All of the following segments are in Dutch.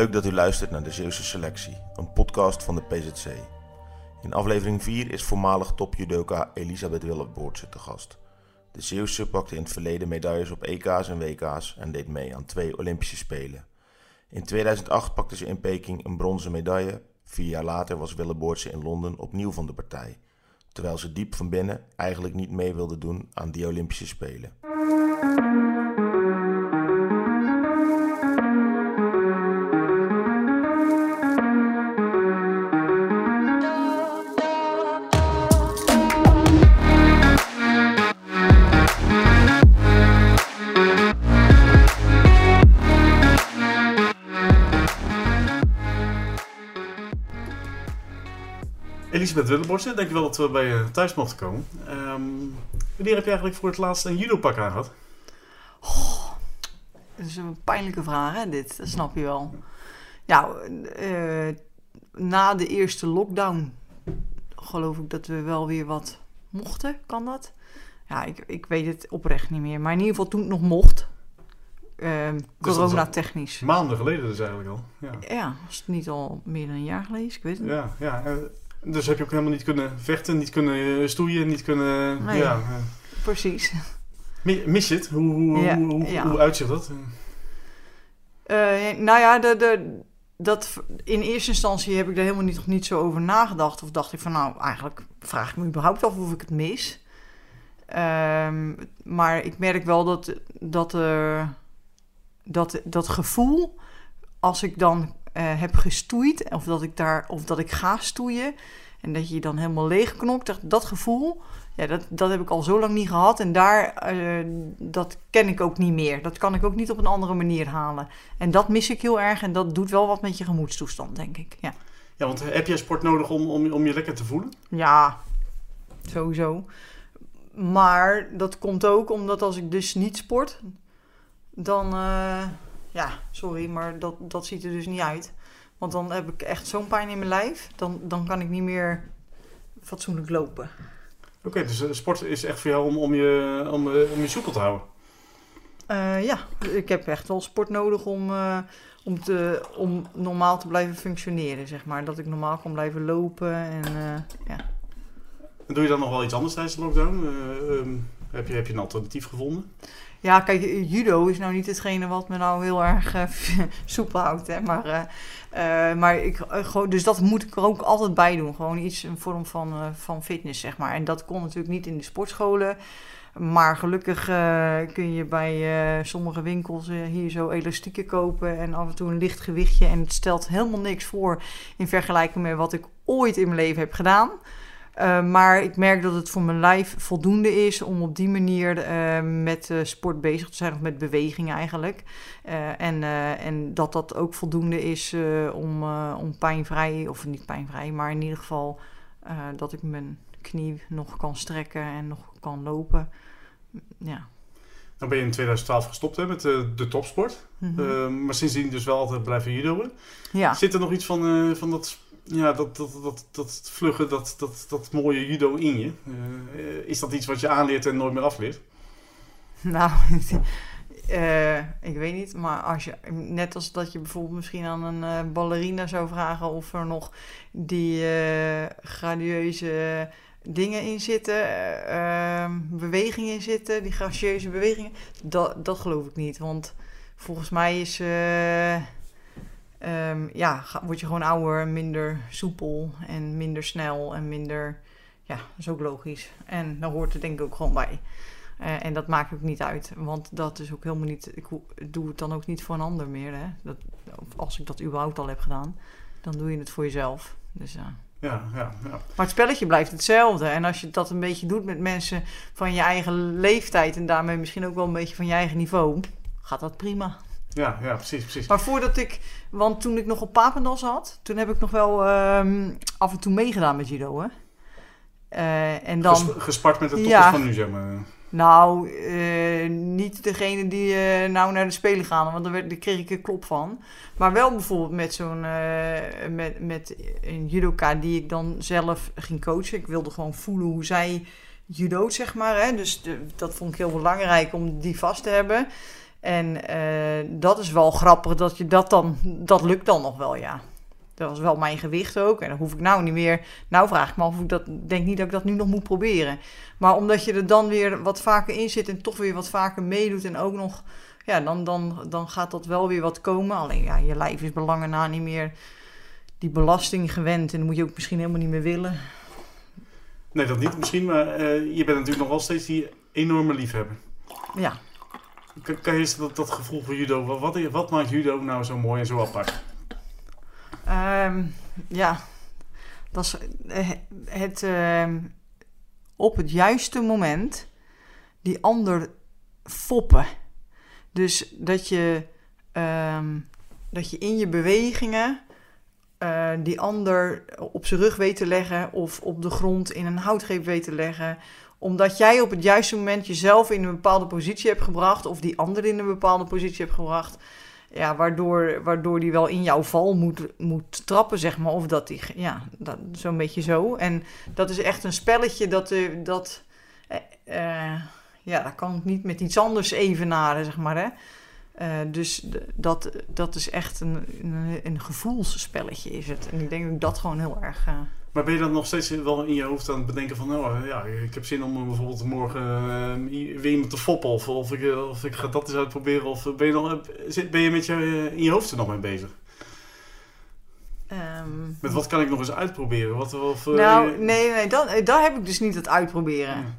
Leuk dat u luistert naar de Zeeuwse Selectie, een podcast van de PZC. In aflevering 4 is voormalig topjudoka Elisabeth Willeboortse te gast. De Zeeuwse pakte in het verleden medailles op EK's en WK's en deed mee aan twee Olympische Spelen. In 2008 pakte ze in Peking een bronzen medaille. Vier jaar later was Willeboortse in Londen opnieuw van de partij. Terwijl ze diep van binnen eigenlijk niet mee wilde doen aan die Olympische Spelen. Elisabeth Willeborsen, dankjewel dat we bij je thuis mochten komen. Ehm, wanneer heb je eigenlijk voor het laatst een judopak aan gehad? Dat is een pijnlijke vraag, hè, dit. Dat snap je wel. Ja, eh, na de eerste lockdown geloof ik dat we wel weer wat mochten. Kan dat? Ja, ik, ik weet het oprecht niet meer. Maar in ieder geval toen het nog mocht. ehm Dus dat is al Corona-technisch. Maanden geleden dus eigenlijk al. Ja, Ja, was het niet al meer dan een jaar geleden? is? Ik weet het niet. ja, ja. Dus heb je ook helemaal niet kunnen vechten, niet kunnen eh, stoeien, niet kunnen... Nee. Ja. Precies. Mi- Mis je het? Hoe, hoe, Ja, hoe, hoe, ja. hoe uitziet dat? Eh, nou ja, de, de, dat, in eerste instantie heb ik er helemaal niet, nog niet zo over nagedacht. Of dacht ik van, nou, eigenlijk vraag ik me überhaupt af of ik het mis. Ehm, maar ik merk wel dat dat, eh, dat, dat gevoel, als ik dan heb gestoeid, of dat ik, daar, of dat ik ga stoeien, en dat je je dan helemaal leegknokt, dat, dat gevoel, ja, dat, dat heb ik al zo lang niet gehad. En daar, eh, dat ken ik ook niet meer. Dat kan ik ook niet op een andere manier halen. En dat mis ik heel erg en dat doet wel wat met je gemoedstoestand, denk ik. Ja, Ja, want heb jij sport nodig om, om, om je lekker te voelen? ja sowieso. Maar dat komt ook omdat als ik dus niet sport, dan, eh, ja, sorry, maar dat, dat ziet er dus niet uit. Want dan heb ik echt zo'n pijn in mijn lijf, dan, dan kan ik niet meer fatsoenlijk lopen. Oké, dus eh, sport is echt voor jou om, om, je, om, eh, om je soepel te houden. Eh, ja, ik heb echt wel sport nodig om, om, te, om normaal te blijven functioneren, zeg maar. Dat ik normaal kan blijven lopen en ja. En doe je dan nog wel iets anders tijdens de lockdown? Eh, ehm, heb, je, heb je een alternatief gevonden? Ja, kijk, judo is nou niet hetgene wat me nou heel erg eh, soepel houdt, hè. Maar, eh, eh, maar ik, gewoon, dus dat moet ik er ook altijd bij doen. Gewoon iets, een vorm van, van fitness, zeg maar. En dat kon natuurlijk niet in de sportscholen. Maar gelukkig kun je bij sommige winkels hier zo elastieken kopen en af en toe een licht gewichtje. En het stelt helemaal niks voor in vergelijking met wat ik ooit in mijn leven heb gedaan. Eh, maar ik merk dat het voor mijn lijf voldoende is om op die manier eh, met eh, sport bezig te zijn, of met beweging eigenlijk. En, en dat dat ook voldoende is om, om pijnvrij, of niet pijnvrij, maar in ieder geval dat ik mijn knie nog kan strekken en nog kan lopen. Ja. Dan ben je in 2012 gestopt hè, met de topsport. Mhm. Eh, maar sindsdien dus wel altijd blijven judoën. ja. Zit er nog iets van, van dat, ja, dat, dat, dat, dat vluggen, dat, dat, dat mooie judo in je? Eh, is dat iets wat je aanleert en nooit meer afleert? Nou, eh, ik weet niet, maar als je, net als dat je bijvoorbeeld misschien aan een eh, ballerina zou vragen of er nog die gradieuze dingen in zitten, eh, ehm, bewegingen in zitten, die gracieuze bewegingen, dat, dat geloof ik niet. Want volgens mij is, eh, ehm, ja, word je gewoon ouder, minder soepel en minder snel en minder, ja, dat is ook logisch. En daar hoort er denk ik ook gewoon bij. Eh, en dat maakt ook niet uit, want dat is ook helemaal niet. Ik doe het dan ook niet voor een ander meer. Hè? Dat, als ik dat überhaupt al heb gedaan, dan doe je het voor jezelf. Dus, ja. Ja, ja, ja. Maar het spelletje blijft hetzelfde. En als je dat een beetje doet met mensen van je eigen leeftijd en daarmee misschien ook wel een beetje van je eigen niveau, gaat dat prima. Ja, ja, precies, precies. Maar voordat ik, want toen ik nog op Papendal zat, toen heb ik nog wel ehm, af en toe meegedaan met judo. Hè? Eh, en dan. Ges- gespart met de toppers Ja. van nu, zeg maar. Nou, eh, niet degene die eh, nou naar de Spelen gaan, want daar, werd, daar kreeg ik een klop van. Maar wel bijvoorbeeld met zo'n met, met een judoka die ik dan zelf ging coachen. Ik wilde gewoon voelen hoe zij judoot, zeg maar. Hè? Dus de- dat vond ik heel belangrijk om die vast te hebben. En eh, dat is wel grappig dat je dat dan, dat lukt dan nog wel, ja. Dat was wel mijn gewicht ook. En dan hoef ik nou niet meer. Nou vraag ik me af of ik dat. Denk niet dat ik dat nu nog moet proberen. Maar omdat je er dan weer wat vaker in zit en toch weer wat vaker meedoet. En ook nog. Ja, dan, dan, dan gaat dat wel weer wat komen. Alleen ja, je lijf is belangen na niet meer die belasting gewend. En dan moet je ook misschien helemaal niet meer willen. Nee, dat niet misschien. Maar eh, je bent natuurlijk nog wel steeds die enorme liefhebber. Ja. Kan, je eens dat, dat gevoel voor judo. Wat, wat, wat maakt judo nou zo mooi en zo apart? Ehm, ja, dat is eh, het ehm, op het juiste moment die ander foppen. Dus dat je, ehm, dat je in je bewegingen eh, die ander op zijn rug weet te leggen of op de grond in een houtgreep weet te leggen omdat jij op het juiste moment jezelf in een bepaalde positie hebt gebracht, of die ander in een bepaalde positie hebt gebracht, ja, waardoor, waardoor die wel in jouw val moet, moet trappen, zeg maar. Of dat die, ja, dat, zo'n beetje zo. En dat is echt een spelletje dat, uh, dat uh, ja, dat kan ik niet met iets anders evenaren, zeg maar, hè. Dus dat, dat is echt een, een, een, gevoelsspelletje, is het. En ik denk dat ik dat gewoon heel erg... Maar ben je dan nog steeds wel in je hoofd aan het bedenken van, nou ja, ik heb zin om bijvoorbeeld morgen uh, weer iemand te foppen of, of, ik, of ik ga dat eens uitproberen of ben je, dan, ben je met je in je hoofd er nog mee bezig? Um, met wat kan ik nog eens uitproberen? Wat, of, nou, nee, nee dat, daar heb ik dus niet het uitproberen. Ja.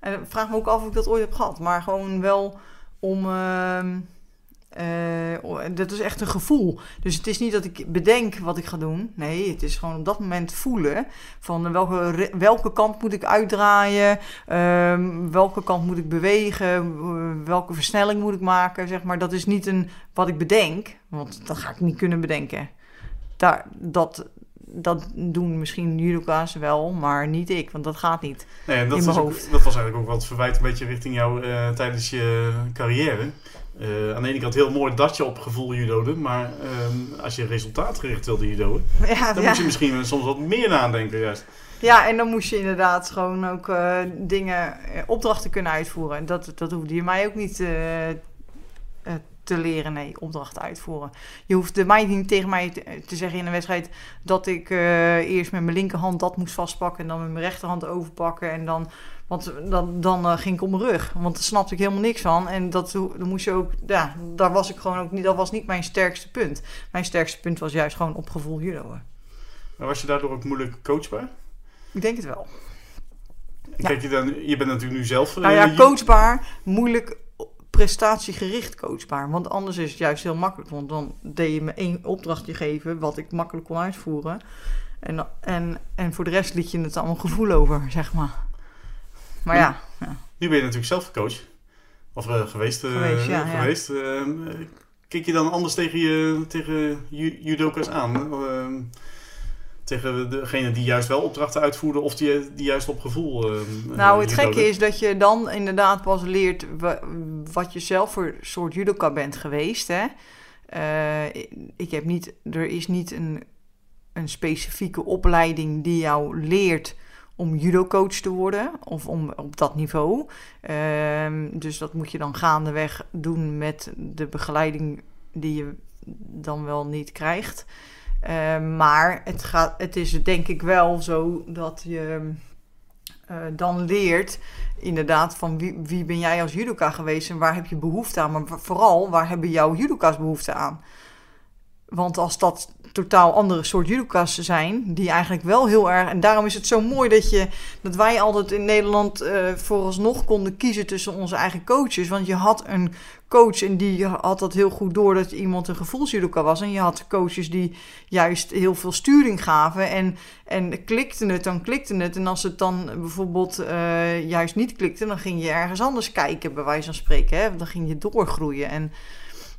En vraag me ook af of ik dat ooit heb gehad. Maar gewoon wel om... Uh, uh, dat is echt een gevoel. Dus het is niet dat ik bedenk wat ik ga doen. Nee, het is gewoon op dat moment voelen. Van welke, welke kant moet ik uitdraaien? Uh, welke kant moet ik bewegen? welke versnelling moet ik maken? Zeg maar, dat is niet een wat ik bedenk. Want dat ga ik niet kunnen bedenken. Daar, dat, dat doen misschien judoka's wel, maar niet ik, want dat gaat niet nee, en dat in mijn ook, hoofd. dat was eigenlijk ook wat verwijt een beetje richting jou uh, tijdens je carrière. Uh, aan de ene kant heel mooi dat je op gevoel judode, maar uh, als je resultaatgericht wilde judoën, ja, dan ja. moet je misschien soms wat meer nadenken juist. Ja, en dan moest je inderdaad gewoon ook uh, dingen, opdrachten kunnen uitvoeren. En dat, dat hoefde je mij ook niet te leren, nee, opdrachten uitvoeren. Je hoeft mij niet tegen mij te, te, zeggen in een wedstrijd dat ik eerst met mijn linkerhand dat moest vastpakken en dan met mijn rechterhand overpakken en dan, want dan, dan uh, ging ik op mijn rug, want daar snapte ik helemaal niks van en dat dan moest je ook, ja, daar was ik gewoon ook niet, dat was niet mijn sterkste punt. Mijn sterkste punt was juist gewoon op gevoel judo. Maar was je daardoor ook moeilijk coachbaar? Ik denk het wel. Kijk, je, dan, je bent natuurlijk nu zelf. Nou ja, coachbaar, moeilijk prestatiegericht coachbaar. Want anders is het juist heel makkelijk. Want dan deed je me één opdrachtje geven wat ik makkelijk kon uitvoeren. En, en, en voor de rest liet je het allemaal gevoel over, zeg maar. Maar ja. ja. Nu ben je natuurlijk zelf coach. Of uh, geweest. Uh, geweest, ja, geweest. Ja. Uh, kijk je dan anders tegen, je, tegen judoka's aan? tegen degene die juist wel opdrachten uitvoeren of die, die juist op gevoel. Uh, nou, het gekke is dat je dan inderdaad pas leert wat je zelf voor soort judoka bent geweest. Hè? Uh, ik heb niet, er is niet een, een specifieke opleiding die jou leert om judocoach te worden of om op dat niveau. Uh, dus dat moet je dan gaandeweg doen met de begeleiding die je dan wel niet krijgt. Uh, maar het, gaat, het is denk ik wel zo dat je uh, dan leert inderdaad van wie, wie ben jij als judoka geweest en waar heb je behoefte aan. Maar vooral, waar hebben jouw judoka's behoefte aan? Want als dat totaal andere soort judoka's zijn, die eigenlijk wel heel erg... En daarom is het zo mooi dat, je, dat wij altijd in Nederland uh, vooralsnog konden kiezen tussen onze eigen coaches. Want je had een coach en die had dat heel goed door dat iemand een gevoelsjudoka was. En je had coaches die juist heel veel sturing gaven en, en klikte het, dan klikte het. En als het dan bijvoorbeeld uh, juist niet klikte, dan ging je ergens anders kijken, bij wijze van spreken. Hè? Dan ging je doorgroeien. En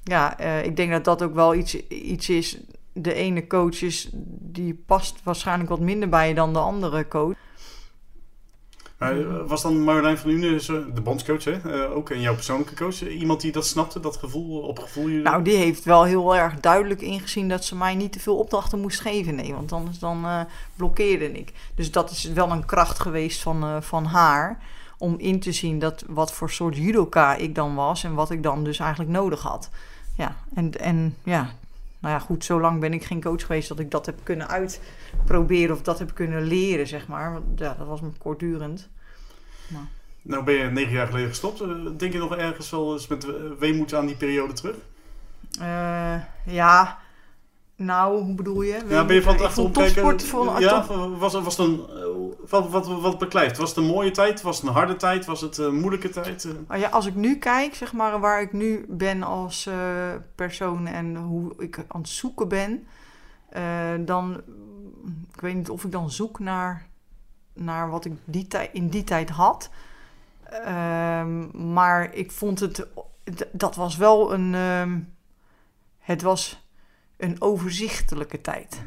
ja, uh, ik denk dat dat ook wel iets, iets is. De ene coach is, die past waarschijnlijk wat minder bij je dan de andere coach. Maar was dan Marjolein van Une, de bondscoach, hè? Uh, ook en jouw persoonlijke coach, iemand die dat snapte, dat gevoel op gevoel? Jullie? Nou, die heeft wel heel erg duidelijk ingezien dat ze mij niet te veel opdrachten moest geven. Nee, want anders dan uh, blokkeerde ik. Dus dat is wel een kracht geweest van, uh, van haar. om in te zien dat wat voor soort judoka ik dan was en wat ik dan dus eigenlijk nodig had. Ja, en, en ja, nou ja, goed, zo lang ben ik geen coach geweest dat ik dat heb kunnen uitproberen of dat heb kunnen leren, zeg maar. Want ja, dat was me kortdurend. Maar. Nou ben je negen jaar geleden gestopt. Eh, Denk je nog ergens wel eens met weemoed aan die periode terug? Eh, ja, nou, hoe bedoel je? Ja, ben je van het achterom kijken? ja, was, was het een, eh, wat, wat, wat beklijft? Was het een mooie tijd? Was het een harde tijd? Was het een moeilijke tijd? Eh, ja, als ik nu kijk, zeg maar, waar ik nu ben als eh, persoon en hoe ik aan het zoeken ben, eh, dan, ik weet niet of ik dan zoek naar, naar wat ik die in die tijd had. Ehm, maar ik vond het, dat was wel een, ehm, het was een overzichtelijke tijd.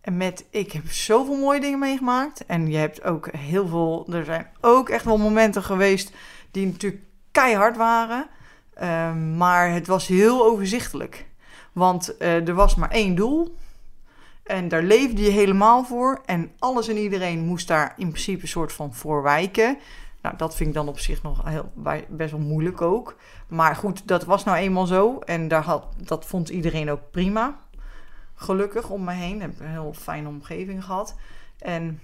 En met, ik heb zoveel mooie dingen meegemaakt. En je hebt ook heel veel, er zijn ook echt wel momenten geweest die natuurlijk keihard waren. Ehm, maar het was heel overzichtelijk. Want eh, er was maar één doel. En daar leefde je helemaal voor. En alles en iedereen moest daar in principe een soort van voor wijken. Nou, dat vind ik dan op zich nog heel, best wel moeilijk ook. Maar goed, dat was nou eenmaal zo. En daar had, dat vond iedereen ook prima. Gelukkig om me heen. Ik heb een heel fijne omgeving gehad. En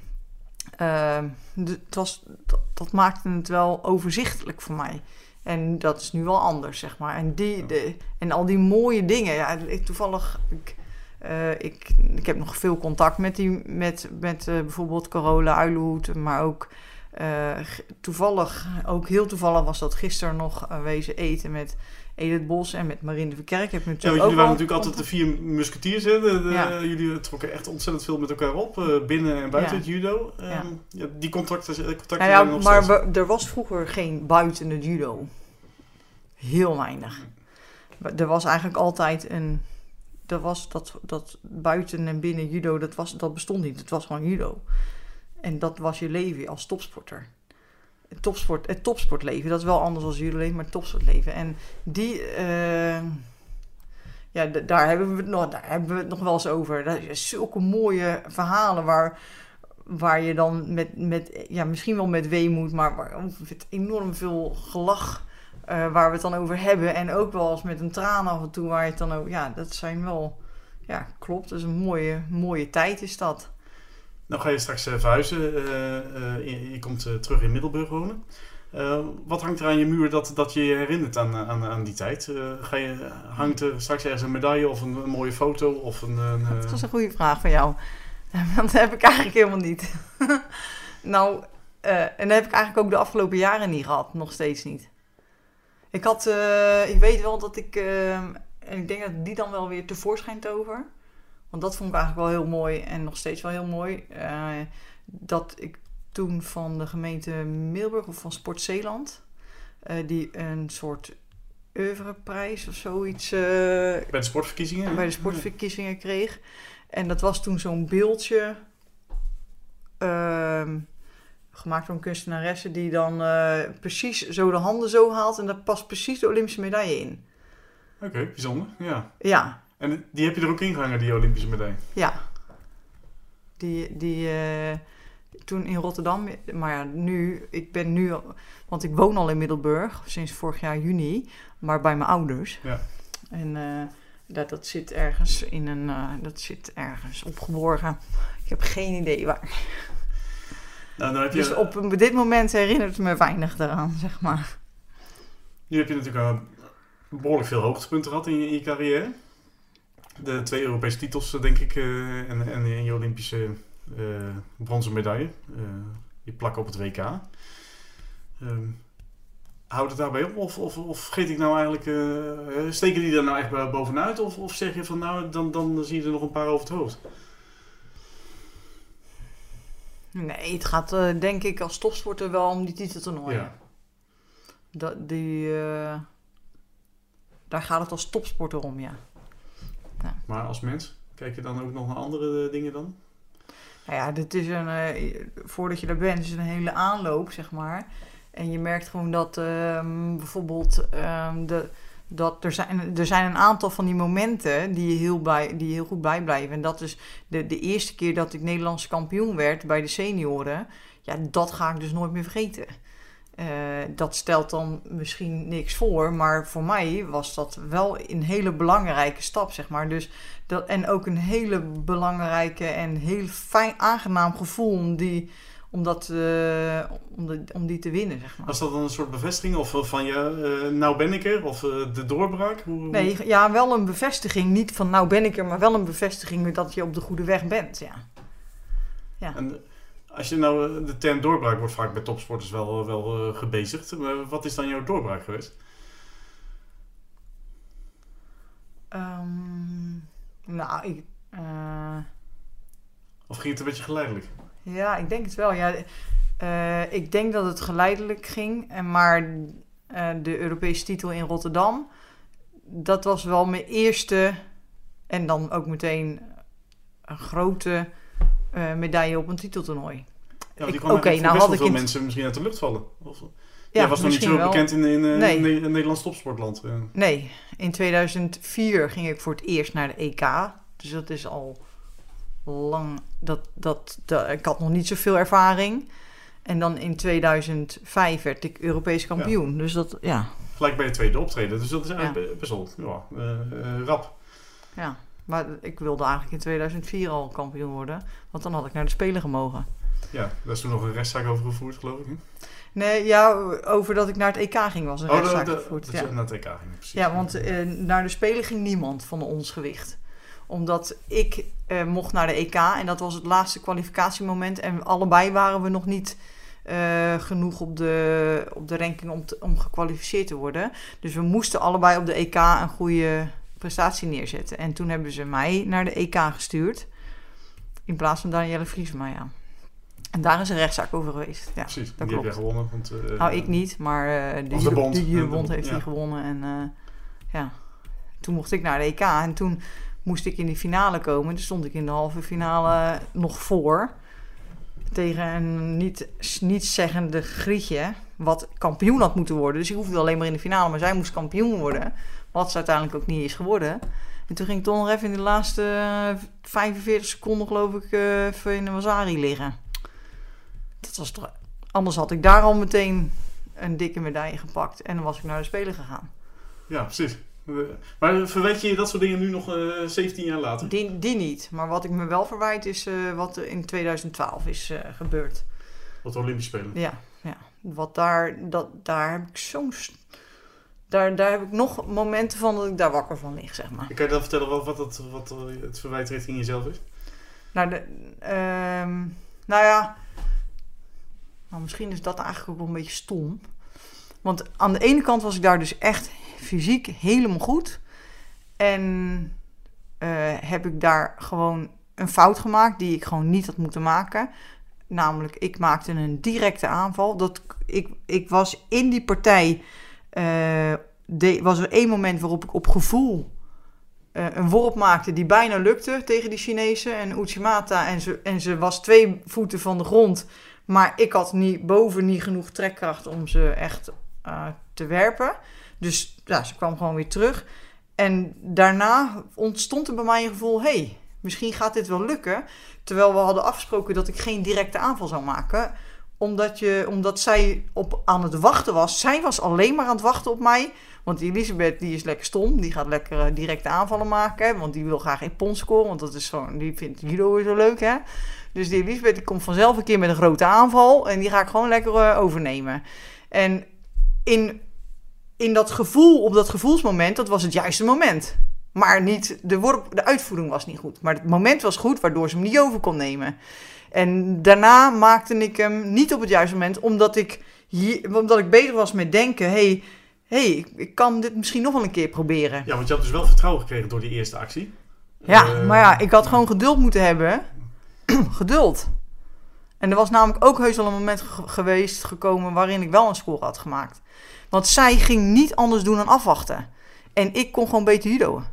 de- het was, dat, dat maakte het wel overzichtelijk voor mij. En dat is nu wel anders, zeg maar. En, die, de, en al die mooie dingen. Ja, toevallig, ik, eh, ik, ik heb nog veel contact met, die, met, met eh, bijvoorbeeld Carola Uilenhoed. Maar ook eh, toevallig, ook heel toevallig was dat gisteren nog eh, wezen eten met Edith Bos en met Marine de Verkerk. Ik heb natuurlijk ook jullie waren natuurlijk altijd de vier musketiers. Hè? De- de- Ja. Jullie trokken echt ontzettend veel met elkaar op. eh, binnen en buiten Ja. het judo. Ehm, Ja. die contacten, contacten Nou ja, nog maar we- er was vroeger geen buiten het judo. Heel weinig. Er was eigenlijk altijd een. Er was dat, dat buiten en binnen judo, dat, was, dat bestond niet. Het was gewoon judo. En dat was je leven als topsporter. Het, topsport, het topsportleven, dat is wel anders dan judo leven, maar het topsportleven. En die. eh, ja, daar hebben, we het nog, daar hebben we het nog wel eens over. Dat is zulke mooie verhalen waar, waar je dan met, met, ja, misschien wel met weemoed, maar met enorm veel gelach eh, waar we het dan over hebben. En ook wel eens met een traan af en toe waar je het dan over, ja, dat zijn wel, ja, klopt. Is een mooie, mooie tijd is dat. Nou ga je straks eh, verhuizen. eh, eh, je, je komt terug in Middelburg wonen. Wat hangt er aan je muur dat, dat je je herinnert aan, aan, aan die tijd? Ga je, hangt er straks ergens een medaille of een, een mooie foto? Of een, een, Dat was een goede vraag van jou. Want dat heb ik eigenlijk helemaal niet. nou, en dat heb ik eigenlijk ook de afgelopen jaren niet gehad. Nog steeds niet. Ik had, ik weet wel dat ik, eh, en ik denk dat die dan wel weer tevoorschijn toveren. Want dat vond ik eigenlijk wel heel mooi en nog steeds wel heel mooi. eh, dat ik toen van de gemeente Middelburg of van Sport Zeeland, eh, die een soort oeuvreprijs of zoiets eh, bij de sportverkiezingen? bij de sportverkiezingen kreeg. En dat was toen zo'n beeldje. ehm, gemaakt door een kunstenaresse die dan precies zo de handen zo haalt. En daar past precies de Olympische medaille in. Oké, bijzonder. Ja. Ja, En die heb je er ook in gehangen, die Olympische medaille? ja. Die, die eh, toen in Rotterdam. Maar ja, nu, ik ben nu, want ik woon al in Middelburg sinds vorig jaar juni, maar bij mijn ouders. Ja. En eh, dat, dat zit ergens in een, eh, dat zit ergens opgeborgen. Ik heb geen idee waar. Nou, dan heb je, Dus op dit moment herinnert het me weinig eraan, zeg maar. Nu heb je natuurlijk al behoorlijk veel hoogtepunten gehad in je, in je carrière. De twee Europese titels, eh, denk ik, eh, en, en, en je Olympische eh, bronzen medaille. Je plak op het WK. Ehm houdt het daarbij op? Of, of, of vergeet ik nou eigenlijk... steken die er nou echt bo- bovenuit? Of, of zeg je van, nou, dan, dan zie je er nog een paar over het hoofd? Nee, het gaat denk ik als topsporter wel om die titeltoernooien. Ja. Dat, die, daar gaat het als topsporter om, ja. Maar als mens, kijk je dan ook nog naar andere eh, dingen dan? Nou ja, dit is een, eh, voordat je daar bent, is een hele aanloop, zeg maar. En je merkt gewoon dat ehm, bijvoorbeeld ehm, de, dat er zijn, er zijn een aantal van die momenten die je heel, bij, die heel goed bijblijven. En dat is de, de eerste keer dat ik Nederlandse kampioen werd bij de senioren. Ja, dat ga ik dus nooit meer vergeten. Eh, dat stelt dan misschien niks voor, maar voor mij was dat wel een hele belangrijke stap, zeg maar. Dus dat, en ook een hele belangrijke en heel fijn, aangenaam gevoel om die, om, dat, eh, om, de, om die te winnen, zeg maar. Was dat dan een soort bevestiging of van je, uh, nou ben ik er, of de doorbraak? Hoe, Nee, ja, wel een bevestiging. Niet van nou ben ik er, maar wel een bevestiging dat je op de goede weg bent, ja. ja. En, als je nou, de term doorbraak wordt vaak bij topsporters wel, wel uh, gebezigd. Wat is dan jouw doorbraak geweest? Um, nou, ik... Uh... Of ging het een beetje geleidelijk? Ja, ik denk het wel. Ja, uh, ik denk dat het geleidelijk ging. En maar de Europese titel in Rotterdam, dat was wel mijn eerste en dan ook meteen een grote medaille op een titeltoernooi. Ja, die kwam okay, nou had ik veel mensen misschien uit de lucht vallen. Of, ja, Jij was nog niet zo wel. bekend in, in, nee. in, in Nederlands topsportland. Ja. Nee, in 2004 ging ik voor het eerst naar de EK. Dus dat is al lang. Dat, dat, dat, ik had nog niet zoveel ervaring. En dan in 2005 werd ik Europees kampioen. Ja. Dus dat, ja. Gelijk bij je tweede optreden. Dus dat is eigenlijk best wel ja, uh, rap. Ja, maar ik wilde eigenlijk in 2004 al kampioen worden. Want dan had ik naar de Spelen gemogen. Ja, daar is toen nog een rechtszaak over gevoerd, geloof ik. Nee, ja, over dat ik naar het EK ging was een oh, rechtszaak dat, gevoerd. Dat ja. naar het EK ging, precies. Ja, want uh, naar de Spelen ging niemand van ons gewicht. Omdat ik uh, mocht naar de EK en dat was het laatste kwalificatiemoment. En allebei waren we nog niet uh, genoeg op de, op de ranking om, te, om gekwalificeerd te worden. Dus we moesten allebei op de EK een goede prestatie neerzetten. En toen hebben ze mij naar de EK gestuurd. In plaats van Danielle Vriesma, ja. En daar is een rechtszaak over geweest. Ja, Precies, dat die klopt. gewonnen. Want, uh, nou, ik niet, maar uh, de, de bond, de, de bond heeft ja. die gewonnen. En uh, ja, toen mocht ik naar de EK. En toen moest ik in die finale komen. Toen stond ik in de halve finale nog voor. Tegen een niet, niet zeggende Grietje. Wat kampioen had moeten worden. Dus ik hoefde alleen maar in de finale. Maar zij moest kampioen worden. Wat ze uiteindelijk ook niet is geworden. En toen ging ik toch nog even in de laatste 45 seconden, geloof ik, even in de Wasari liggen. Dat was toch... Anders had ik daar al meteen een dikke medaille gepakt. En dan was ik naar de Spelen gegaan. Ja, precies. Maar verwijt je dat soort dingen nu nog uh, 17 jaar later? Die, die niet. Maar wat ik me wel verwijt is uh, wat er in 2012 is uh, gebeurd. Wat de Olympische Spelen? Ja, ja. Wat daar, dat, daar heb ik zo'n... Daar, daar heb ik nog momenten van dat ik daar wakker van lig, zeg maar. Kan je dan vertellen wat, wat, het, wat het verwijt richting jezelf is? Nou, de, um, nou ja... Nou, misschien is dat eigenlijk ook wel een beetje stom. Want aan de ene kant was ik daar dus echt fysiek helemaal goed. En uh, heb ik daar gewoon een fout gemaakt die ik gewoon niet had moeten maken. Namelijk, ik maakte een directe aanval. Dat, ik, ik was in die partij. De, was er één moment waarop ik op gevoel uh, een worp maakte die bijna lukte tegen die Chinezen en Uchimata. En ze, en ze was twee voeten van de grond. Maar ik had niet, boven niet genoeg trekkracht om ze echt uh, te werpen. Dus ja, ze kwam gewoon weer terug. En daarna ontstond er bij mij een gevoel: hey, misschien gaat dit wel lukken. Terwijl we hadden afgesproken dat ik geen directe aanval zou maken. Omdat, je, omdat zij op, aan het wachten was. Zij was alleen maar aan het wachten op mij. Want Elisabeth die is lekker stom. Die gaat lekker uh, directe aanvallen maken. Want die wil graag in pond scoren. Want dat is gewoon, die vindt judo zo leuk hè. Dus die Elisabeth die komt vanzelf een keer met een grote aanval. En die ga ik gewoon lekker uh, overnemen. En in, in dat gevoel, op dat gevoelsmoment, dat was het juiste moment. Maar niet, de, worp, de uitvoering was niet goed. Maar het moment was goed, waardoor ze hem niet over kon nemen. En daarna maakte ik hem niet op het juiste moment, omdat ik, hier, omdat ik bezig was met denken: hey, hey, ik, kan dit misschien nog wel een keer proberen. Ja, want je had dus wel vertrouwen gekregen door die eerste actie. Ja, uh, maar ja, ik had gewoon geduld moeten hebben. geduld. En er was namelijk ook heus wel een moment geweest gekomen waarin ik wel een score had gemaakt. Want zij ging niet anders doen dan afwachten. En ik kon gewoon beter judoën.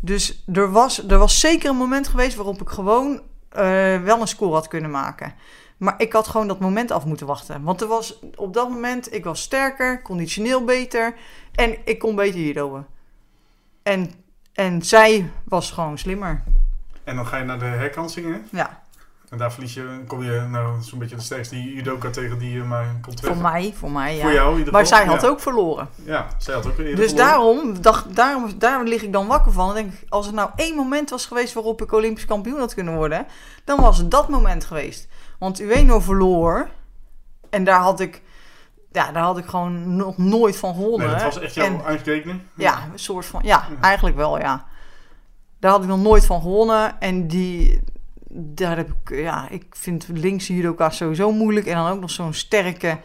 Dus er was, er was zeker een moment geweest waarop ik gewoon uh, wel een score had kunnen maken. Maar ik had gewoon dat moment af moeten wachten. Want er was op dat moment, ik was sterker, conditioneel beter. En ik kon beter judoën. En, en zij was gewoon slimmer. En dan ga je naar de herkansingen. Ja, En daar verlies je, kom je nou zo'n beetje de sterkste judoka tegen die je maar komt voor mij, voor mij, ja. Voor jou maar geval, zij had ja. ook verloren. Ja, zij had ook eerder Dus verloren. daarom, dacht, daarom, daar lig ik dan wakker van. Dan denk ik, als er nou één moment was geweest waarop ik Olympisch kampioen had kunnen worden, dan was het dat moment geweest. Want Ueno verloor. En daar had ik, ja, daar had ik gewoon nog nooit van gewonnen. Nee, dat was echt jouw En- ja, een soort van, ja, eigenlijk wel, ja. Daar had ik nog nooit van gewonnen. En die, daar heb ik, ja, ik vind linkse judoka sowieso moeilijk. En dan ook nog zo'n sterke,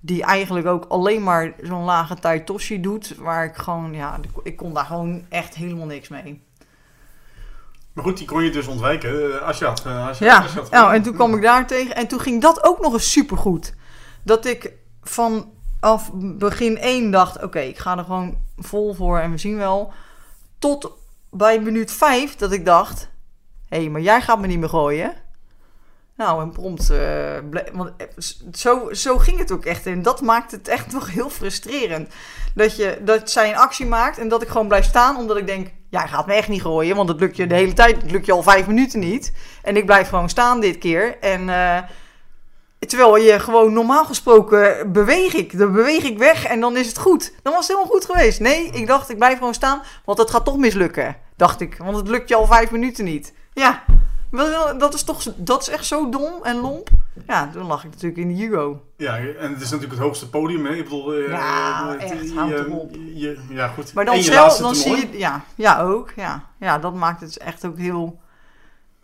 die eigenlijk ook alleen maar zo'n lage tai toshi doet. Waar ik gewoon, ja, ik kon daar gewoon echt helemaal niks mee. Maar goed, die kon je dus ontwijken. eh, Asjad. eh, Asjad- Ja, Asjad. nou, en toen kwam ik daar tegen. En toen ging dat ook nog eens supergoed. Dat ik vanaf begin één dacht... Oké, ik ga er gewoon vol voor en we zien wel. Tot bij minuut vijf dat ik dacht... Hé, hey, maar jij gaat me niet meer gooien. Nou, en prompt... eh, want eh, zo, zo ging het ook echt. En dat maakt het echt nog heel frustrerend. Dat, je, dat zij een actie maakt en dat ik gewoon blijf staan... omdat ik denk... Jij gaat me echt niet gooien, want het lukt je de hele tijd. Het lukt je al vijf minuten niet. En ik blijf gewoon staan dit keer. En eh, terwijl je gewoon normaal gesproken beweeg ik. Dan beweeg ik weg en dan is het goed. Dan was het helemaal goed geweest. Nee, ik dacht ik blijf gewoon staan, want het gaat toch mislukken. Dacht ik, want het lukt je al vijf minuten niet. Ja, dat is toch dat is echt zo dom en lomp. Ja, toen lag ik natuurlijk in de judo. Ja, en het is natuurlijk het hoogste podium. Hè? Ik bedoel, eh, Ja, eh, echt, je- houd je- erop. je- ja, goed. Maar En dan, je zelf, laatste dan zie je, ja, ja ook, ja. Ja, dat maakt het echt ook heel,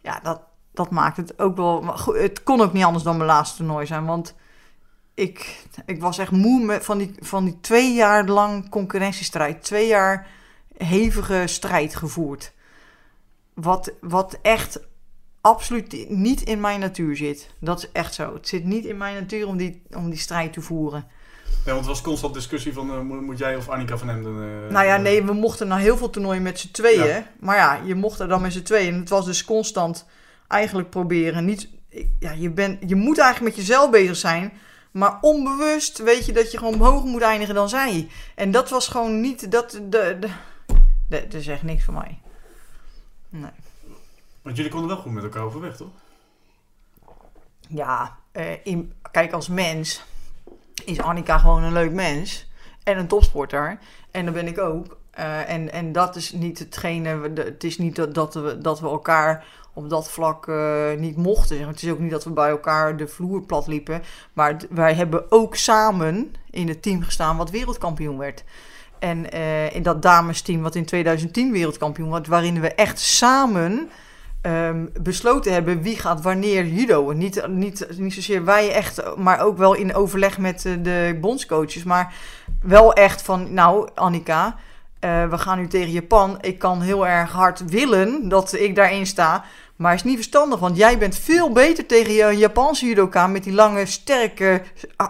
ja, dat, dat maakt het ook wel, maar goed, het kon ook niet anders dan mijn laatste toernooi zijn, want ik, ik was echt moe met, van, die, van die twee jaar lang concurrentiestrijd, twee jaar hevige strijd gevoerd. Wat, wat echt absoluut niet in mijn natuur zit. Dat is echt zo. Het zit niet in mijn natuur om die, om die strijd te voeren. Ja, want het was constant discussie van eh, moet, jij of Annika van Emden... eh, Nou ja, eh, nee, we mochten naar heel veel toernooien met z'n tweeën. Ja. Maar ja, je mocht er dan met z'n tweeën. En het was dus constant eigenlijk proberen. Niet, ja, je, bent, je moet eigenlijk met jezelf bezig zijn. Maar onbewust weet je dat je gewoon hoger moet eindigen dan zij. En dat was gewoon niet. Dat, de, de, de- dat is echt niks voor mij. Nee. Want jullie konden wel goed met elkaar overweg, toch? Ja, eh, in, kijk, als mens is Annika gewoon een leuk mens. En een topsporter. En dat ben ik ook. Eh, en, en dat is niet hetgene. Het is niet dat, dat, we, dat we elkaar op dat vlak eh, niet mochten. Het is ook niet dat we bij elkaar de vloer plat liepen. Maar wij hebben ook samen in het team gestaan wat wereldkampioen werd. En eh, in dat damesteam wat in 2010 wereldkampioen werd, waarin we echt samen ehm, besloten hebben wie gaat wanneer judo. Niet, niet, niet zozeer wij echt, maar ook wel in overleg met eh, de bondscoaches. Maar wel echt van, nou Annika, eh, we gaan nu tegen Japan. Ik kan heel erg hard willen dat ik daarin sta. Maar het is niet verstandig, want jij bent veel beter tegen je Japanse judoka... met die lange, sterke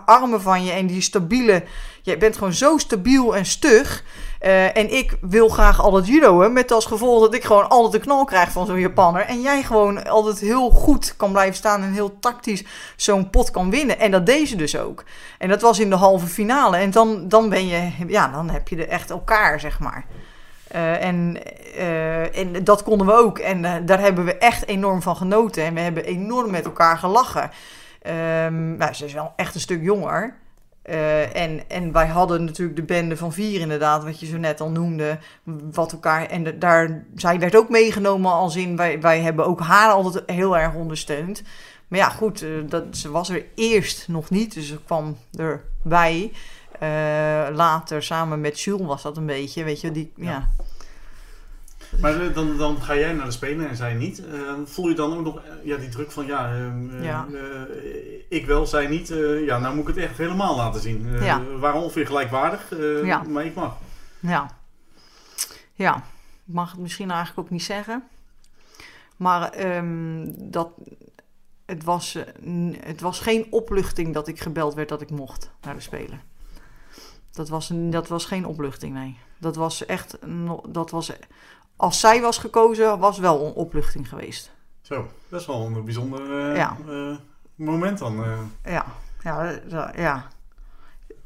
armen van je en die stabiele... Je bent gewoon zo stabiel en stug. Eh, en ik wil graag al dat judoën, met als gevolg dat ik gewoon altijd de knal krijg van zo'n Japanner. En jij gewoon altijd heel goed kan blijven staan en heel tactisch zo'n pot kan winnen. En dat deed ze dus ook. En dat was in de halve finale. En dan, dan ben je, ja, dan heb je er echt elkaar, zeg maar. Eh, en, eh, en dat konden we ook. En daar hebben we echt enorm van genoten. En we hebben enorm met elkaar gelachen. Ehm, nou, ze is wel echt een stuk jonger. Eh, en, en wij hadden natuurlijk de bende van vier inderdaad, wat je zo net al noemde. Wat elkaar, en daar, zij werd ook meegenomen als in, wij, wij hebben ook haar altijd heel erg ondersteund. Maar ja, goed, eh, dat, ze was er eerst nog niet, dus ze kwam erbij. Eh, later, samen met Jules was dat een beetje, weet je, die. Ja. Maar dan, dan ga jij naar de Spelen en zij niet. Eh, voel je dan ook nog eh, ja, die druk van ja, eh, Ja. eh, ik wel, zij niet. Ja, nou moet ik het echt helemaal laten zien. Ja. We waren ongeveer gelijkwaardig, Ja. maar ik mag. Ja. Ja, ik mag het misschien eigenlijk ook niet zeggen. Maar ehm, dat, het, was, het was geen opluchting dat ik gebeld werd dat ik mocht naar de Spelen. Dat was, een- dat was geen opluchting, nee. Dat was echt, dat was, als zij was gekozen, was wel een opluchting geweest. Zo, dat is wel een bijzonder eh, Ja. eh, moment dan? eh? Ja, ja, ja.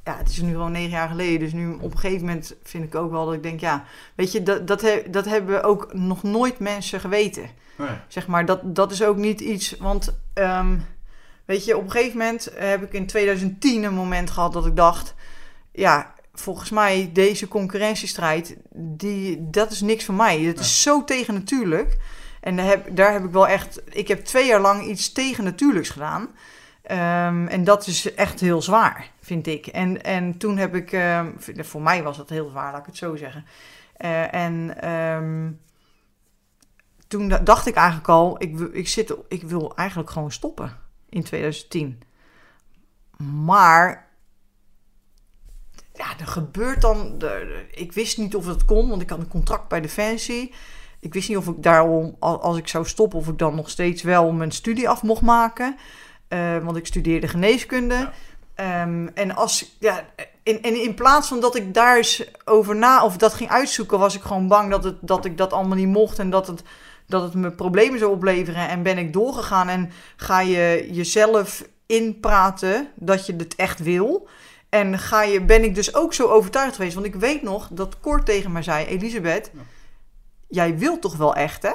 Ja, het is nu gewoon negen jaar geleden. Dus nu op een gegeven moment vind ik ook wel dat ik denk, ja, weet je, dat, dat, he- dat hebben ook nog nooit mensen geweten. nee. Zeg maar, dat, dat is ook niet iets, want ehm, weet je, op een gegeven moment heb ik in 2010 een moment gehad dat ik dacht, ja, volgens mij deze concurrentiestrijd, die, dat is niks voor mij. Het is zo tegennatuurlijk. En daar heb, daar heb ik wel echt, ik heb twee jaar lang iets tegennatuurlijks gedaan. Ehm, en dat is echt heel zwaar, vind ik. En, en toen heb ik, ehm, voor mij was dat heel zwaar, laat ik het zo zeggen. Eh, en ehm, toen da- dacht ik eigenlijk al, ik, ik, zit, ik wil eigenlijk gewoon stoppen in 2010. Maar ja, er gebeurt dan. de- ik wist niet of het kon, want ik had een contract bij Defensie. Ik wist niet of ik daarom, al- als ik zou stoppen, of ik dan nog steeds wel mijn studie af mocht maken. Eh, want ik studeerde geneeskunde. Ja. Ehm, en als, ja, in, en in plaats van dat ik daar eens over na of dat ging uitzoeken, was ik gewoon bang dat, het, dat ik dat allemaal niet mocht en dat het, dat het me problemen zou opleveren. En ben ik doorgegaan en ga je jezelf inpraten dat je het echt wil. En ga je, ben ik dus ook zo overtuigd geweest. Want ik weet nog dat Kort tegen mij zei: Elisabeth, Ja. jij wilt toch wel echt, hè?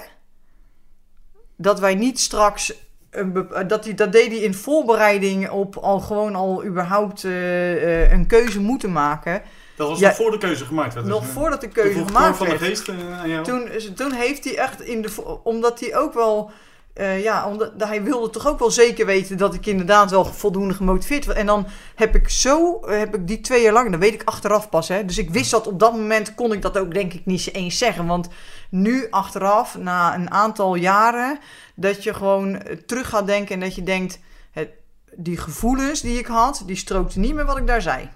Dat wij niet straks. Een bep- dat, die, dat deed hij in voorbereiding op al gewoon al überhaupt eh, eh, een keuze moeten maken. Dat was Ja. nog voor de keuze gemaakt werd. Nog dus, eh, voordat de keuze gemaakt Cor van werd. de Geest eh, aan jou. Toen, toen heeft hij echt in de. Omdat hij ook wel. Eh, ja, omdat hij wilde toch ook wel zeker weten dat ik inderdaad wel voldoende gemotiveerd was. En dan heb ik zo, heb ik die twee jaar lang, dat weet ik achteraf pas. Hè, dus ik wist dat op dat moment kon ik dat ook denk ik niet eens zeggen. Want nu achteraf, na een aantal jaren, dat je gewoon eh, terug gaat denken en dat je denkt, het, die gevoelens die ik had, die strookten niet met wat ik daar zei.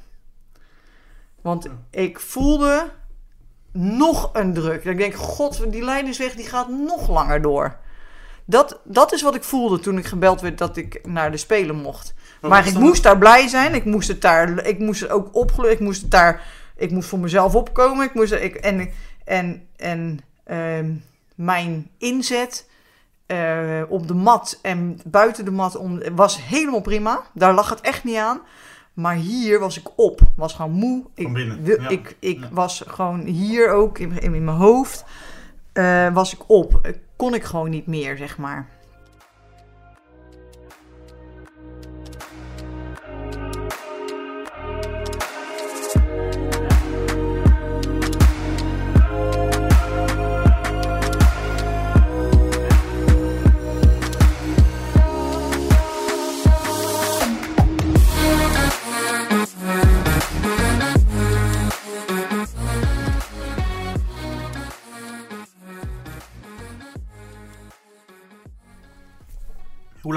Want ik voelde nog een druk. Dat ik denk, god, die leidersweg die gaat nog langer door. Dat, dat is wat ik voelde toen ik gebeld werd dat ik naar de Spelen mocht. wat Maar ik dan- moest daar blij zijn. Ik moest het daar, ik moest het ook opgelucht. Ik moest het daar, ik moest voor mezelf opkomen. Ik moest, ik, en en, en ehm, mijn inzet eh, op de mat en buiten de mat om, was helemaal prima. Daar lag het echt niet aan. Maar hier was ik op. Was gewoon moe. Ik, binnen, ja. ik, ik Ja. was gewoon hier ook in, in, mijn hoofd. eh, was ik op. Kon ik gewoon niet meer, zeg maar.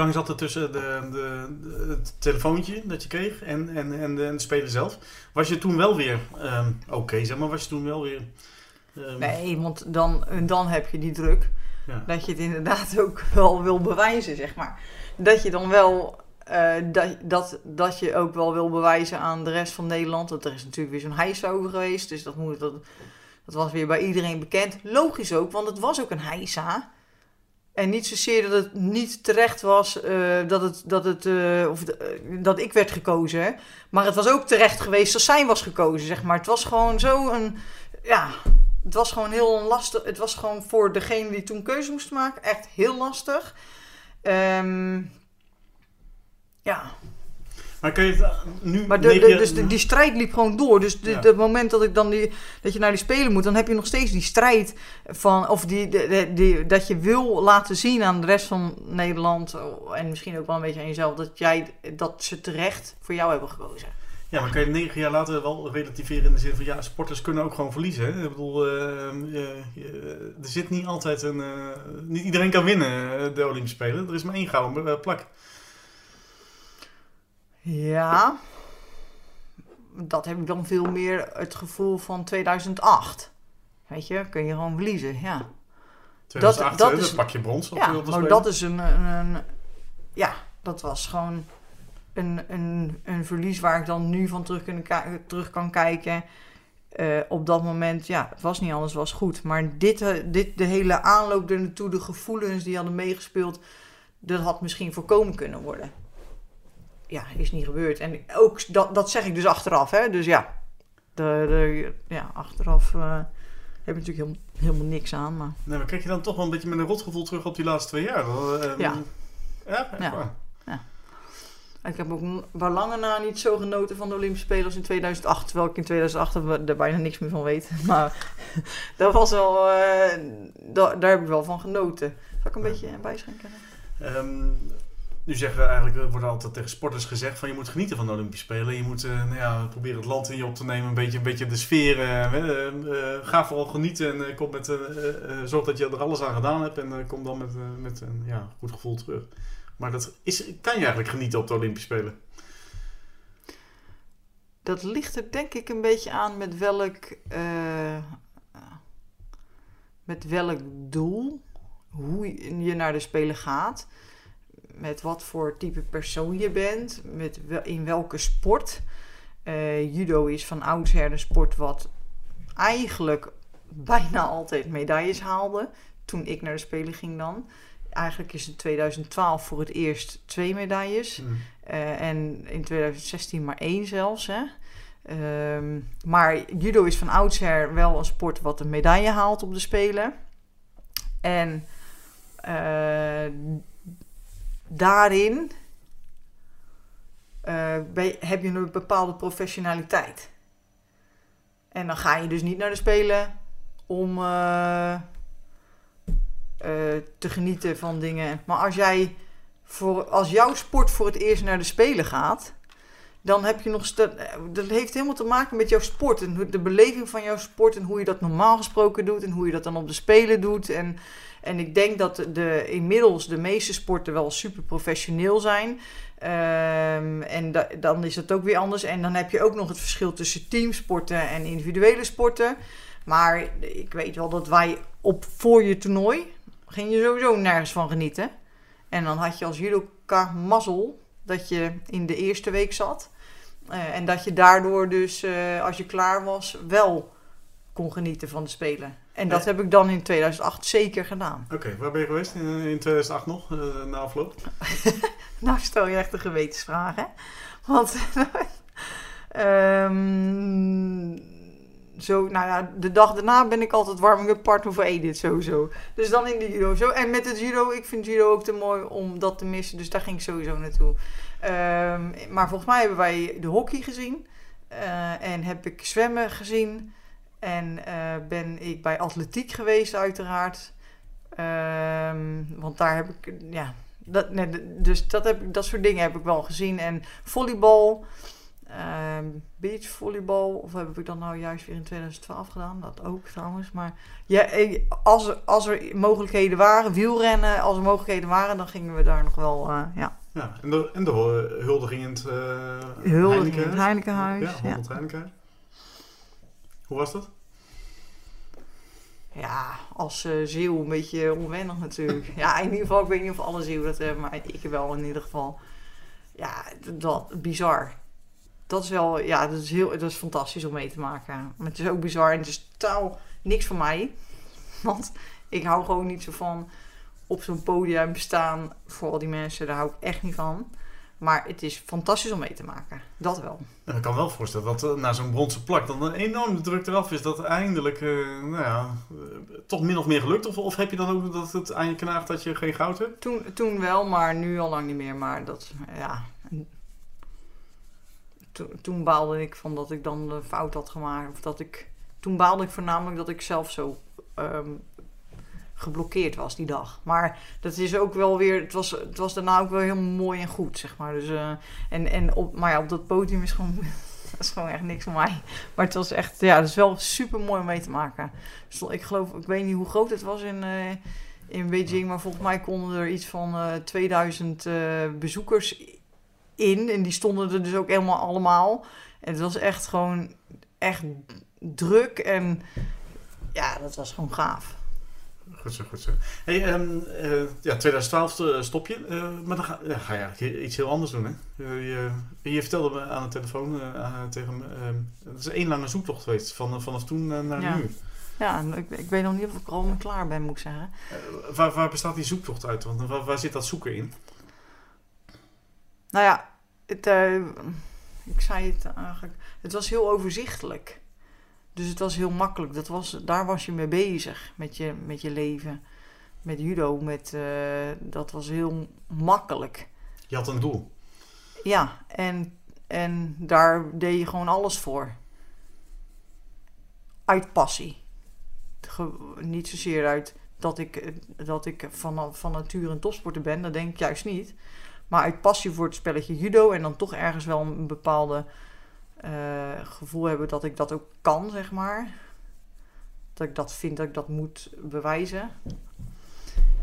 Lang zat er tussen de, de, de- het telefoontje dat je kreeg en, en, en, de, en de speler zelf? Was je toen wel weer ehm, oké, zeg maar? Was je toen wel weer... ehm, Nee, want dan, dan heb je die druk. Ja. Dat je het inderdaad ook wel wil bewijzen, zeg maar. Dat je dan wel. eh, dat, dat, dat je ook wel wil bewijzen aan de rest van Nederland. Want er is natuurlijk weer zo'n hijs over geweest. Dus dat, moet, dat, dat was weer bij iedereen bekend. Logisch ook, want het was ook een hijsa. En niet zozeer dat het niet terecht was eh, dat, het, dat, het, eh, of eh, dat ik werd gekozen. Maar het was ook terecht geweest als zij was gekozen, zeg maar. Het was gewoon zo een... Ja, het was gewoon heel lastig. Het was gewoon voor degene die toen keuze moest maken echt heel lastig. Ehm, ja, Maar kun je het eh, nu... maar de, de- dus de- die strijd liep gewoon door. Dus Ja. het moment dat, ik dan die, dat je naar die spelen moet, dan heb je nog steeds die strijd van. Of die, dat je wil laten zien aan de rest van Nederland. oh, En misschien ook wel een beetje aan jezelf. Dat, jij, dat ze terecht voor jou hebben gekozen. Ja, maar kan je negen jaar later wel relativeren in de zin van... Ja, sporters kunnen ook gewoon verliezen. Hè? Ik bedoel, je- je- er zit niet altijd een... eh, niet iedereen kan winnen, eh, de Olympische Spelen. Er is maar één gouden eh, plak. Ja, dat heb ik dan veel meer het gevoel van 2008. Weet je, kun je gewoon verliezen, ja. 2008, dat dat, is- pak je brons. Ja, maar Spelen. dat is een, een, een- Ja, dat was gewoon een, een, een verlies waar ik dan nu van terug, kunnen terug kan kijken. Eh, op dat moment, ja, het was niet anders, het was goed. Maar dit, eh, dit, de hele aanloop er naartoe, de gevoelens die hadden meegespeeld, dat had misschien voorkomen kunnen worden. Ja, is niet gebeurd. En ook dat, dat zeg ik dus achteraf. Hè? Dus ja, de, de, ja achteraf uh, heb je natuurlijk helemaal, helemaal niks aan. Maar... Nee, maar kijk je dan toch wel een beetje met een rotgevoel terug op die laatste twee jaar? Uh, ja. Ja, ja. ja. Ik heb ook bij lange na niet zo genoten van de Olympische Spelen in 2008. Terwijl ik in 2008 er bijna niks meer van weet. Maar dat was wel, uh, daar heb ik wel van genoten. Zal ik een beetje bijschenken? Um, nu zeggen eigenlijk, er wordt altijd tegen sporters gezegd van je moet genieten van de Olympische Spelen. Je moet uh, nou ja, proberen het land in je op te nemen, een beetje, een beetje de sfeer. Uh, uh, ga vooral genieten en kom met, zorg dat je er alles aan gedaan hebt en kom dan met, met een ja, goed gevoel terug. Maar dat is, kan je eigenlijk genieten op de Olympische Spelen? Dat ligt er denk ik een beetje aan met welk, met welk doel, hoe je naar de Spelen gaat met wat voor type persoon je bent, met in welke sport. Uh, judo is van oudsher een sport wat eigenlijk bijna altijd medailles haalde. Toen ik naar de Spelen ging dan. Eigenlijk is in 2012 voor het eerst twee medailles. Mm. Uh, en in 2016 maar één zelfs. Hè. Uh, maar judo is van oudsher wel een sport wat een medaille haalt op de Spelen. En uh, daarin uh, heb je een bepaalde professionaliteit. En dan ga je dus niet naar de Spelen om uh, uh, te genieten van dingen. Maar als jij voor, als jouw sport voor het eerst naar de Spelen gaat, dan heb je nog. Dat heeft helemaal te maken met jouw sport en de beleving van jouw sport en hoe je dat normaal gesproken doet en hoe je dat dan op de Spelen doet. En en ik denk dat de, inmiddels de meeste sporten wel super professioneel zijn. Um, en da, dan is het ook weer anders. En dan heb je ook nog het verschil tussen teamsporten en individuele sporten. Maar ik weet wel dat wij op voor je toernooi ging je sowieso nergens van genieten. En dan had je als judoka mazzel dat je in de eerste week zat. Uh, en dat je daardoor dus, uh, als je klaar was, wel kon genieten van de Spelen. En dat heb ik dan in 2008 zeker gedaan. Oké, waar ben je geweest in, in 2008 nog, uh, na afloop? nou stel je echt een gewetensvraag, hè? Want um, zo, nou ja, de dag daarna ben ik altijd warming-up partner voor Edith sowieso. Dus dan in de judo. Zo. En met het judo, ik vind judo ook te mooi om dat te missen. Dus daar ging ik sowieso naartoe. Um, maar volgens mij hebben wij de hockey gezien. Uh, en heb ik zwemmen gezien. En uh, ben ik bij atletiek geweest, uiteraard. Um, want daar heb ik, ja, dat, nee, dus dat, heb, dat soort dingen heb ik wel gezien. En volleybal, um, beachvolleybal, of heb ik dat nou juist weer in 2012 gedaan? Dat ook trouwens. Maar ja, als, er, als er mogelijkheden waren, wielrennen, als er mogelijkheden waren, dan gingen we daar nog wel, uh, ja. Ja, en de, en de huldiging in het uh, huldiging het Heinekenhuis. Ja, ja. Heineken. Hoe was dat? Ja, als uh, Zeeuw een beetje onwennig natuurlijk. ja, in ieder geval, ik weet niet of alle Zeeuw dat hebben, maar ik wel in ieder geval. Ja, dat, bizar. Dat is wel, ja, dat is, heel, dat is fantastisch om mee te maken. Maar het is ook bizar en het is totaal niks voor mij. Want ik hou gewoon niet zo van op zo'n podium staan voor al die mensen. Daar hou ik echt niet van. Maar het is fantastisch om mee te maken. Dat wel. ik kan wel voorstellen dat uh, na zo'n bronzen plak dan een enorme druk eraf is. Dat eindelijk, uh, nou ja, uh, toch min of meer gelukt. Of, of heb je dan ook dat het aan je knaagt dat je geen goud hebt? Toen, toen wel, maar nu al lang niet meer. Maar dat, ja... To, toen baalde ik van dat ik dan de fout had gemaakt. Of dat ik... Toen baalde ik voornamelijk dat ik zelf zo um, geblokkeerd was die dag. Maar dat is ook wel weer, het was, het was daarna ook wel heel mooi en goed, zeg maar. Dus, uh, en, en op, maar ja, op dat podium is gewoon, dat is gewoon echt niks voor mij. Maar het was echt, ja, het is wel super mooi om mee te maken. Dus ik geloof, ik weet niet hoe groot het was in, uh, in Beijing, maar volgens mij konden er iets van uh, 2000 bezoekers in. En die stonden er dus ook helemaal allemaal. En het was echt gewoon, echt druk en ja, dat was gewoon gaaf. Goed zo, goed zo. Hey, um, uh, ja, 2012 eh, stop je, uh, maar dan ga, ja, ga je iets heel anders doen. Hè? je, je vertelde me aan de telefoon tegen me, het is één lange zoektocht geweest, van, vanaf toen naar ja. nu. Ja, ik, ik, weet nog niet of ik er al klaar ben, moet ik zeggen. waar, waar bestaat die zoektocht uit? Want waar, waar zit dat zoeken in? Nou ja, het, eh, ik zei het eigenlijk, het was heel overzichtelijk. Dus het was heel makkelijk. Dat was, daar was je mee bezig met je, met je leven. Met judo, met, eh, dat was heel makkelijk. Je had een doel. Ja, en, en daar deed je gewoon alles voor. Uit passie. Ge- niet zozeer uit dat ik, eh, dat ik van, van nature een topsporter ben, dat denk ik juist niet. Maar uit passie voor het spelletje judo en dan toch ergens wel een bepaalde eh, gevoel hebben dat ik dat ook kan, zeg maar. Dat ik dat vind dat ik dat moet bewijzen.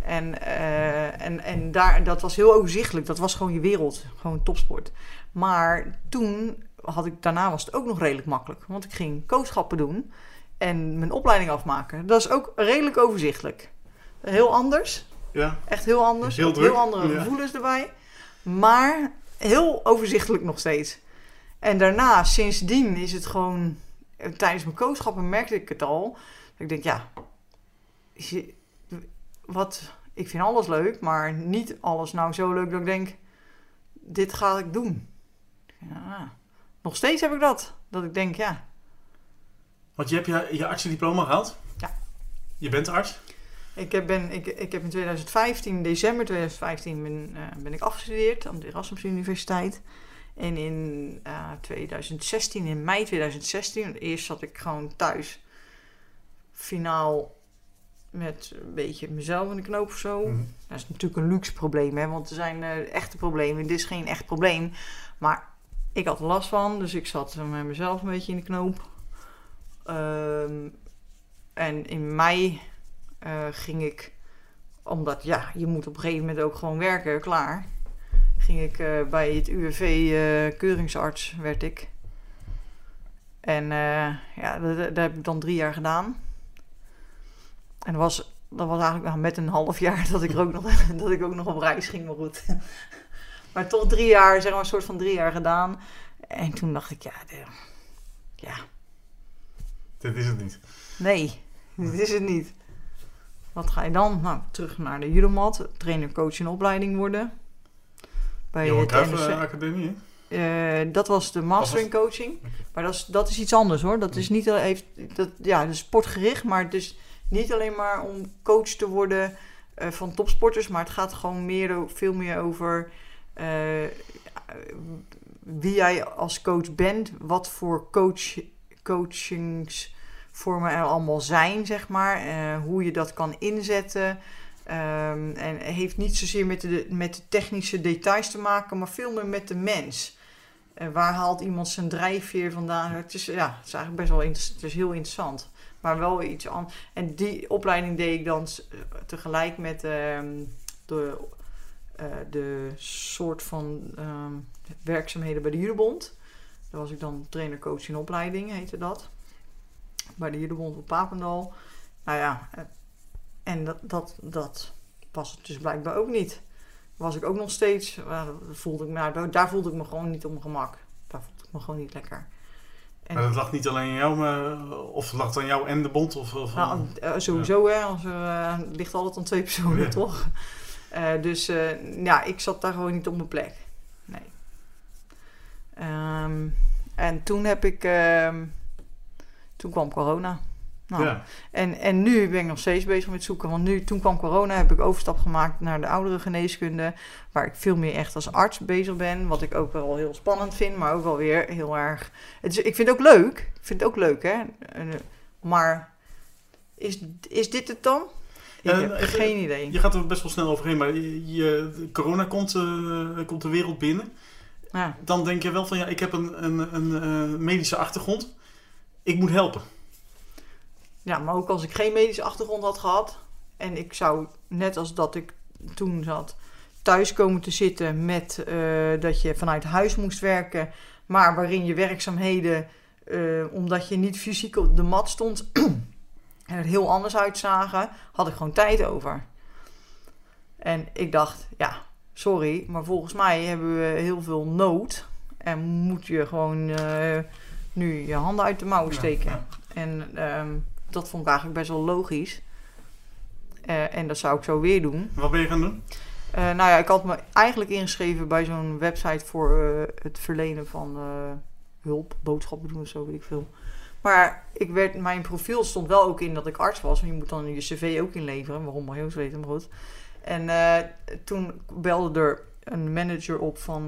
En, eh, en, en daar, dat was heel overzichtelijk. Dat was gewoon je wereld. Gewoon topsport. Maar toen had ik, daarna was het ook nog redelijk makkelijk. Want ik ging coachschappen doen. En mijn opleiding afmaken. Dat is ook redelijk overzichtelijk. Heel anders. Ja. Echt heel anders. Heel druk, heel andere ja. gevoelens erbij. Maar heel overzichtelijk nog steeds. En daarna, sindsdien, is het gewoon... eh, Tijdens mijn coachschappen merkte ik het al. Dat ik denk, ja... je- Wat, ik vind alles leuk, maar niet alles nou zo leuk dat ik denk... Dit ga ik doen. Ja, nog steeds heb ik dat. Dat ik denk, ja... Want je hebt je, je artsendiploma gehaald. Ja. Je bent arts. Ik heb, ben, ik, ik heb in 2015, december 2015, ben, eh, ben ik afgestudeerd aan de Erasmus Universiteit. En in eh, 2016, in mei 2016, eerst zat ik gewoon thuis. Finaal met een beetje mezelf in de knoop of zo. Mhm. Dat is natuurlijk een luxe probleem, hè, want er zijn eh, echte problemen. Dit is geen echt probleem. Maar ik had er last van, dus ik zat met mezelf een beetje in de knoop. Ehm, en in mei eh, ging ik, omdat ja, je moet op een gegeven moment ook gewoon werken, klaar. Ging ik eh, bij het UWV eh, keuringsarts, werd ik. En eh, ja, dat, dat heb ik dan drie jaar gedaan. En dat was, dat was eigenlijk nou, met een half jaar dat ik, er ook nog, dat ik ook nog op reis ging, maar goed. maar toch drie jaar, zeg maar een soort van drie jaar gedaan. En toen dacht ik, ja, de, ja, Dit is het niet. Nee, dit is het niet. Wat ga je dan? Nou, terug naar de judomat, trainer, coach en opleiding worden. Bij Johan Cruijff eh, Academie? Eh, dat was de master in coaching. Maar dat is, dat is iets anders hoor. Dat is niet al- heeft, dat, ja, sportgericht, maar het is niet alleen maar om coach te worden eh, van topsporters, maar het gaat gewoon meer, veel meer over wie jij als coach bent, wat voor coach, coachingsvormen er allemaal zijn, zeg maar, hoe je dat kan inzetten. Ehm, en heeft niet zozeer met de, met de technische details te maken, maar veel meer met de mens. Eh, waar haalt iemand zijn drijfveer vandaan? Het is, ja, het is eigenlijk best wel het is heel interessant. Maar wel iets anders. En die opleiding deed ik dan eh, tegelijk met ehm, de, eh, de soort van ehm, werkzaamheden bij de Judebond. Daar was ik dan trainer, coach in opleiding, heette dat. Bij de Judebond op Papendal. Nou ja, en dat, dat, dat was het dus blijkbaar ook niet was ik ook nog steeds, eh, voelde ik, nou, daar, voelde ik me gewoon niet op mijn gemak. Daar voelde ik me gewoon niet lekker. En, Maar dat lag niet alleen aan jou, maar, of het lag aan jou en de bond? Of, of, nou, eh, sowieso, hè, als er eh, het ligt altijd aan twee personen, Ja. toch? Eh, dus eh, ja, ik zat daar gewoon niet op mijn plek. Nee. Ehm, en toen heb ik, ehm, toen kwam corona. Nou, ja. en, en nu ben ik nog steeds bezig met zoeken. Want nu, toen kwam corona, heb ik overstap gemaakt naar de oudere geneeskunde. Waar ik veel meer echt als arts bezig ben. Wat ik ook wel heel spannend vind, maar ook wel weer heel erg. Het is, ik vind het ook leuk. Ik vind het ook leuk, hè. Eh, Maar is, is dit het dan? Ik Eh, heb even- geen idee. Je gaat er best wel snel overheen, maar je, corona komt, eh, komt de wereld binnen. Ja. Dan denk je wel van, ja, ik heb een, een, een eh, medische achtergrond. Ik moet helpen. Ja, maar ook als ik geen medische achtergrond had gehad. En ik zou, net als dat ik toen zat, thuis komen te zitten met eh, dat je vanuit huis moest werken. Maar waarin je werkzaamheden, eh, omdat je niet fysiek op de mat stond, er heel anders uitzagen, had ik gewoon tijd over. En ik dacht, ja, sorry, maar volgens mij hebben we heel veel nood. En moet je gewoon eh, nu je handen uit de mouwen steken. Ja, En ehm, dat vond ik eigenlijk best wel logisch. Eh, en dat zou ik zo weer doen. Wat ben je gaan doen? Eh, nou ja, ik had me eigenlijk ingeschreven bij zo'n website voor eh, het verlenen van hulp, boodschappen doen of zo, weet ik veel. Maar ik werd, mijn profiel stond wel ook in dat ik arts was. Want je moet dan je cv ook inleveren. Waarom maar heel weten, maar goed. En toen belde er een manager op van,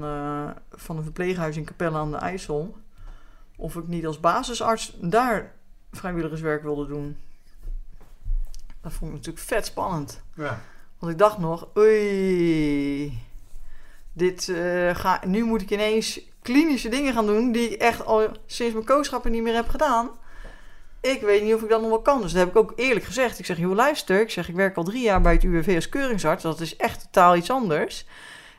van een verpleeghuis in Capelle aan de IJssel. Of ik niet als basisarts daar vrijwilligerswerk wilde doen. Dat vond ik natuurlijk vet spannend. Ja. Want ik dacht nog, oei, dit, eh, ga, nu moet ik ineens klinische dingen gaan doen die ik echt al sinds mijn kooschappen niet meer heb gedaan. Ik weet niet of ik dat nog wel kan. Dus dat heb ik ook eerlijk gezegd. Ik zeg, joh luister, ik zeg, ik werk al drie jaar bij het UWV als keuringsarts. Dat is echt totaal iets anders.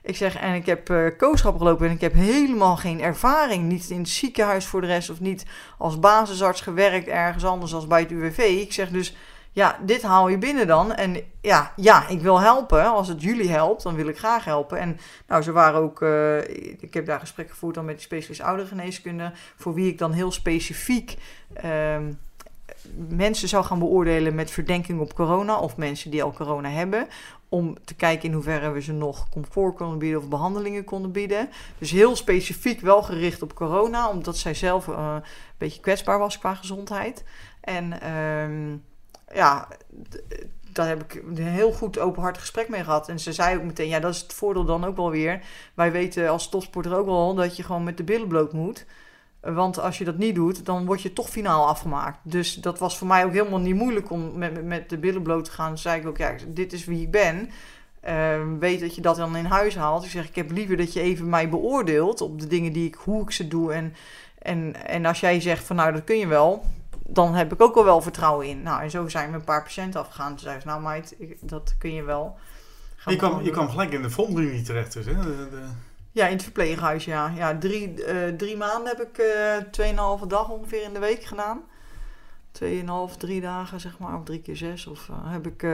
Ik zeg, en ik heb uh, kooschappen gelopen en ik heb helemaal geen ervaring. Niet in het ziekenhuis voor de rest of niet als basisarts gewerkt ergens anders als bij het UWV. Ik zeg dus, ja, dit haal je binnen dan. En ja, ja, ik wil helpen. Als het jullie helpt, dan wil ik graag helpen. En nou, ze waren ook, uh, ik heb daar gesprekken gevoerd dan met de specialist oudergeneeskunde, voor wie ik dan heel specifiek uh, mensen zou gaan beoordelen met verdenking op corona of mensen die al corona hebben. Om te kijken in hoeverre we ze nog comfort konden bieden of behandelingen konden bieden. Dus heel specifiek wel gericht op corona, omdat zij zelf uh, een beetje kwetsbaar was qua gezondheid. En uh, ja, daar heb ik een heel goed openhartig gesprek mee gehad. En ze zei ook meteen, ja, dat is het voordeel dan ook wel weer. Wij weten als topsporter ook wel dat je gewoon met de billen bloot moet. Want als je dat niet doet, dan word je toch finaal afgemaakt. Dus dat was voor mij ook helemaal niet moeilijk om met, met de billen bloot te gaan. Dan zei ik ook, ja, dit is wie ik ben. Uh, weet dat je dat dan in huis haalt. Ik zeg, ik heb liever dat je even mij beoordeelt op de dingen die ik, hoe ik ze doe. En, en, en als jij zegt van, nou, dat kun je wel, dan heb ik ook al wel vertrouwen in. Nou, en zo zijn we een paar patiënten afgegaan. Toen zei ze, nou meid, dat kun je wel. Gaan je, kwam, je kwam gelijk in de frontlinie terecht dus, hè? De, de... Ja, in het verpleeghuis, ja. ja drie, uh, drie maanden heb ik uh, tweeënhalve dag ongeveer in de week gedaan. Tweeënhalf, drie dagen zeg maar, of drie keer zes. Of uh, heb, ik,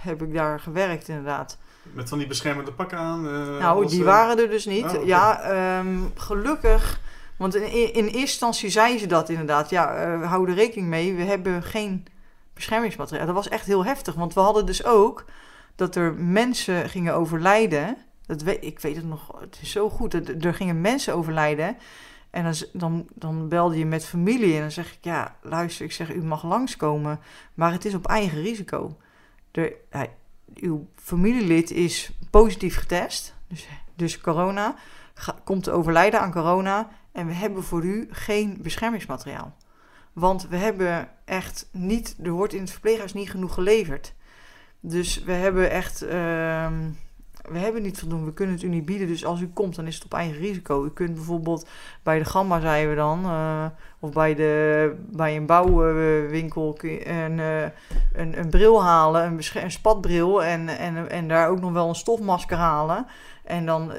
heb ik daar gewerkt inderdaad. Met van die beschermende pakken aan? nou, die waren er dus niet. Oh, okay. Ja, um, gelukkig... Want in, in, eerste instantie zeiden ze dat inderdaad. Ja, hou er rekening mee. We hebben geen beschermingsmateriaal. Dat was echt heel heftig. Want we hadden dus ook dat er mensen gingen overlijden. Dat ik weet het nog. Het is zo goed. Er, gingen mensen overlijden. En dan, dan, dan belde je met familie. En dan zeg ik, ja, luister, ik zeg, u mag langskomen. Maar het is op eigen risico. Er, hij, uw familielid is positief getest. Dus, dus corona. Komt te overlijden aan corona. En we hebben voor u geen beschermingsmateriaal. Want we hebben echt niet, er wordt in het verpleeghuis niet genoeg geleverd. Dus we hebben echt, uh, we hebben niet voldoende, we kunnen het u niet bieden. Dus als u komt, dan is het op eigen risico. U kunt bijvoorbeeld bij de Gamma, zeiden we dan, uh, of bij, de, bij een bouwwinkel een, uh, een, een bril halen, een, een spatbril en, en, en daar ook nog wel een stofmasker halen. En dan,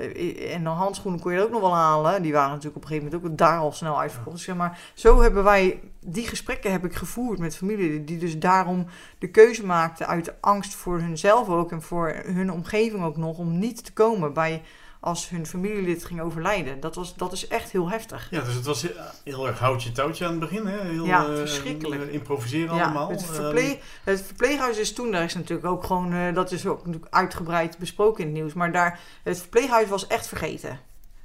en dan handschoenen kon je er ook nog wel halen. Die waren natuurlijk op een gegeven moment ook daar al snel uitverkocht. Zeg maar, zo hebben wij, die gesprekken heb ik gevoerd met familie. Die dus daarom de keuze maakten uit angst voor hunzelf ook. En voor hun omgeving ook nog. Om niet te komen bij als hun familielid ging overlijden. Dat, was, dat is echt heel heftig. Ja, dus het was heel erg houtje touwtje aan het begin. Hè? Heel, ja, verschrikkelijk. Uh, improviseren ja, allemaal. Het, verpleeg, het verpleeghuis is toen, daar is natuurlijk ook gewoon, uh, dat is ook natuurlijk uitgebreid besproken in het nieuws. Maar daar, het verpleeghuis was echt vergeten.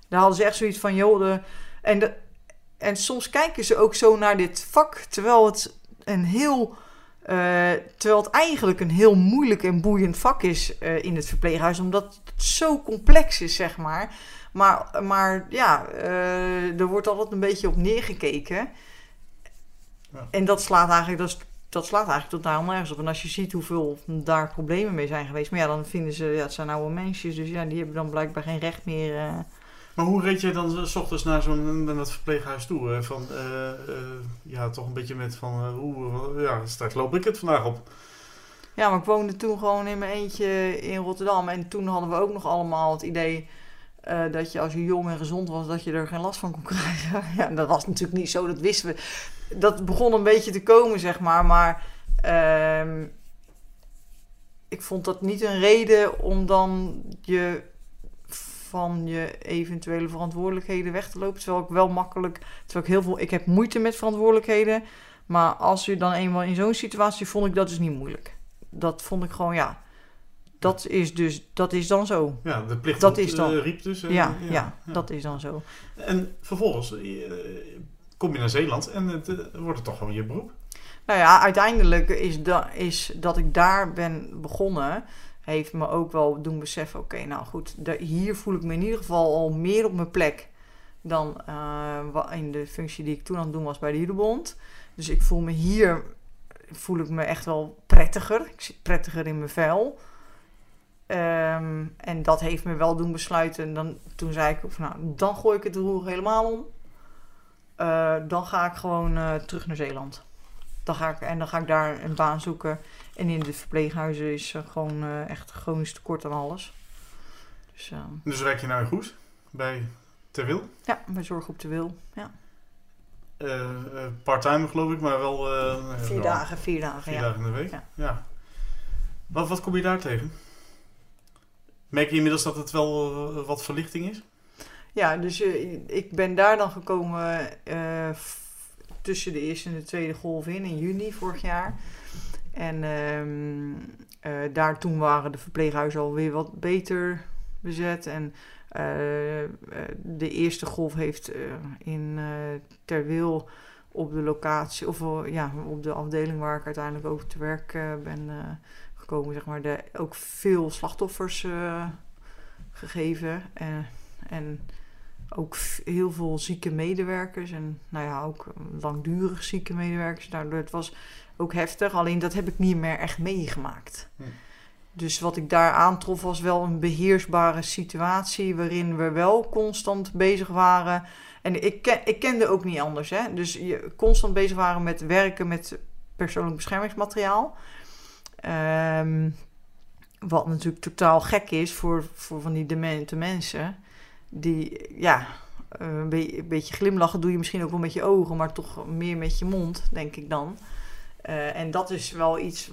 Daar hadden ze echt zoiets van, joh, de, en, de, en soms kijken ze ook zo naar dit vak, terwijl het een heel... Uh, terwijl het eigenlijk een heel moeilijk en boeiend vak is uh, in het verpleeghuis, omdat het zo complex is, zeg maar. Maar, maar ja, uh, er wordt altijd een beetje op neergekeken. Ja. En dat slaat eigenlijk, dat, dat slaat eigenlijk totaal nergens op. En als je ziet hoeveel daar problemen mee zijn geweest, maar ja, dan vinden ze, ja, het zijn oude mensjes, dus ja, die hebben dan blijkbaar geen recht meer. Maar hoe reed jij dan s ochtends naar zo'n naar verpleeghuis toe? Hè? Van, uh, uh, ja, toch een beetje met van, hoe, ja, straks loop ik het vandaag op. Ja, maar ik woonde toen gewoon in mijn eentje in Rotterdam. En toen hadden we ook nog allemaal het idee dat je als je jong en gezond was, dat je er geen last van kon krijgen. ja, dat was natuurlijk niet zo, dat wisten we. Dat begon een beetje te komen, zeg maar. Maar ehm, ik vond dat niet een reden om dan je van je eventuele verantwoordelijkheden weg te lopen. Terwijl ik wel makkelijk, terwijl ik heel veel, ik heb moeite met verantwoordelijkheden. Maar als je dan eenmaal in zo'n situatie, vond ik dat dus niet moeilijk. Dat vond ik gewoon, ja, Dat is dus, dat is dan zo. Ja, de plicht Dat is dan- eh, riep dus. eh, Ja, ja, dat is dan zo. En vervolgens eh, kom je naar Zeeland en het wordt het toch gewoon je beroep. Nou ja, uiteindelijk is, da is dat ik daar ben begonnen, heeft me ook wel doen beseffen, oké, nou goed, hier voel ik me in ieder geval al meer op mijn plek dan eh, in de functie die ik toen aan het doen was bij de Judebond. Dus ik voel me hier, voel ik me echt wel prettiger. Ik zit prettiger in mijn vel. Ehm, en dat heeft me wel doen besluiten. Dan, toen zei ik, nou, dan gooi ik het roer helemaal om. Eh, dan ga ik gewoon eh, terug naar Zeeland. Dan ga ik, en dan ga ik daar een baan zoeken. En in de verpleeghuizen is er gewoon eh, echt chronisch tekort aan alles. Dus eh, Dus werk je nou in Goes bij Terwil. ja, bij Zorg op de Wil. Ja. Eh, Part-time geloof ik, maar wel... Vier dagen, vier dagen, Vier ja. dagen in de week. Ja. Ja. Wat, wat kom je daar tegen? Merk je inmiddels dat het wel wat verlichting is? Ja, dus ik ben daar dan gekomen tussen de eerste en de tweede golf in, in juni vorig jaar. En ehm, eh, daar toen waren de verpleeghuizen alweer wat beter bezet. En eh, eh, de eerste golf heeft eh, in Terwil op de locatie, of ja, op de afdeling waar ik uiteindelijk ook te werk ben gekomen, zeg maar, de, ook veel slachtoffers gegeven. En, en ook heel veel zieke medewerkers en nou ja, ook langdurig zieke medewerkers. Daardoor het was ook heftig, alleen dat heb ik niet meer echt meegemaakt. Hm. Dus wat ik daar aantrof was wel een beheersbare situatie waarin we wel constant bezig waren. En ik, ken, ik kende ook niet anders. Hè? Dus je constant bezig waren met werken met persoonlijk beschermingsmateriaal. Ehm, wat natuurlijk totaal gek is voor, voor van die demente mensen. Die, ja, een, be- een beetje glimlachen doe je misschien ook wel met je ogen, maar toch meer met je mond, denk ik dan. Eh, en dat is wel iets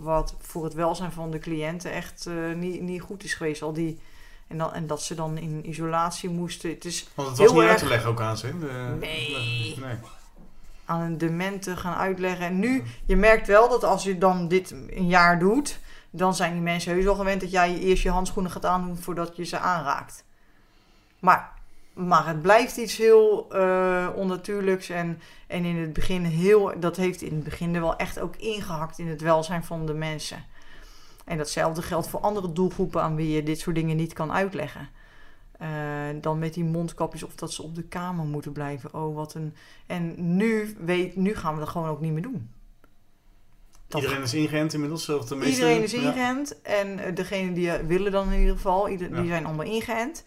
wat voor het welzijn van de cliënten echt eh, niet, niet goed is geweest. Al die, en, dan, en dat ze dan in isolatie moesten. Het is Want het was Heel niet uit erg- te leggen ook aan ze. De- Nee. nee. aan een demente gaan uitleggen. En nu, je merkt wel dat als je dan dit een jaar doet, dan zijn die mensen heus wel gewend dat jij eerst je handschoenen gaat aandoen voordat je ze aanraakt. Maar, maar het blijft iets heel eh, onnatuurlijks en, en in het begin heel, dat heeft in het begin er wel echt ook ingehakt in het welzijn van de mensen. En datzelfde geldt voor andere doelgroepen aan wie je dit soort dingen niet kan uitleggen. Eh, dan met die mondkapjes of dat ze op de kamer moeten blijven. Oh, wat een. En nu, weet, nu gaan we dat gewoon ook niet meer doen. Dat- Iedereen is ingeënt inmiddels? Of de meeste, Iedereen is ja. ingeënt. En eh, degene die willen dan in ieder geval, ieder, Ja. die zijn allemaal ingeënt.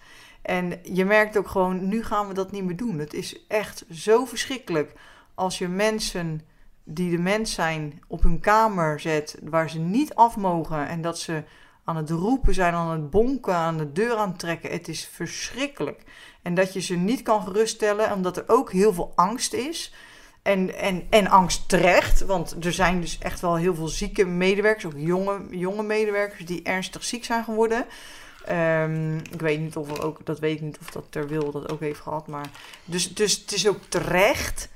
En je merkt ook gewoon, nu gaan we dat niet meer doen. Het is echt zo verschrikkelijk als je mensen die de mens zijn op hun kamer zet waar ze niet af mogen en dat ze aan het roepen zijn, aan het bonken, aan de deur aan het trekken. Het is verschrikkelijk. En dat je ze niet kan geruststellen, omdat er ook heel veel angst is. En, en, en angst terecht, want er zijn dus echt wel heel veel zieke medewerkers, ook jonge, jonge medewerkers die ernstig ziek zijn geworden. Ehm, ik weet niet of er ook, dat weet ik niet of dat ter wil dat ook heeft gehad, maar dus, dus het is ook terecht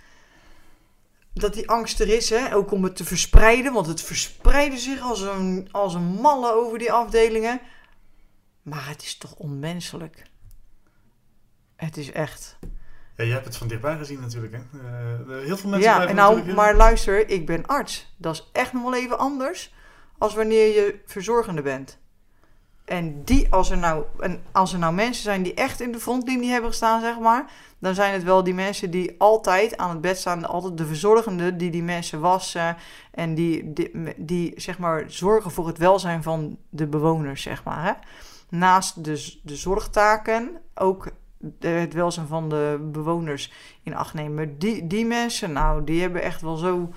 dat die angst er is, hè? ook om het te verspreiden, want het verspreidde zich als een, als een malle over die afdelingen. Maar het is toch onmenselijk. Het is echt. Ja, je hebt het van dichtbij gezien natuurlijk. Hè? Eh, de- heel veel mensen Ja, en nou, natuurlijk- maar luister, ik ben arts. Dat is echt nog wel even anders als wanneer je verzorgende bent. En die, als er, nou, en als er nou mensen zijn die echt in de frontlinie hebben gestaan, zeg maar, dan zijn het wel die mensen die altijd aan het bed staan, altijd de verzorgende die die mensen wassen en die, die, die zeg maar zorgen voor het welzijn van de bewoners, zeg maar. Hè? Naast de, de zorgtaken ook het welzijn van de bewoners in acht nemen. Die, die mensen, nou, die hebben echt wel zo.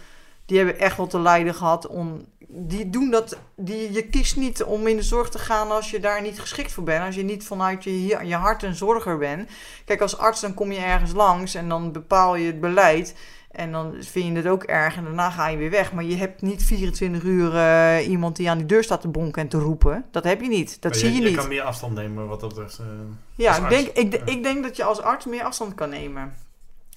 Die hebben echt wel te lijden gehad. Om, die doen dat. Die, je kiest niet om in de zorg te gaan als je daar niet geschikt voor bent. Als je niet vanuit je, je hart een zorger bent. Kijk, als arts dan kom je ergens langs en dan bepaal je het beleid. En dan vind je het ook erg en daarna ga je weer weg. Maar je hebt niet 24 uur eh, iemand die aan die deur staat te bonken en te roepen. Dat heb je niet. Dat Maar zie je, niet. Je kan meer afstand nemen wat dat betreft. eh. Ja, ik denk, ik, Ja. ik denk dat je als arts meer afstand kan nemen.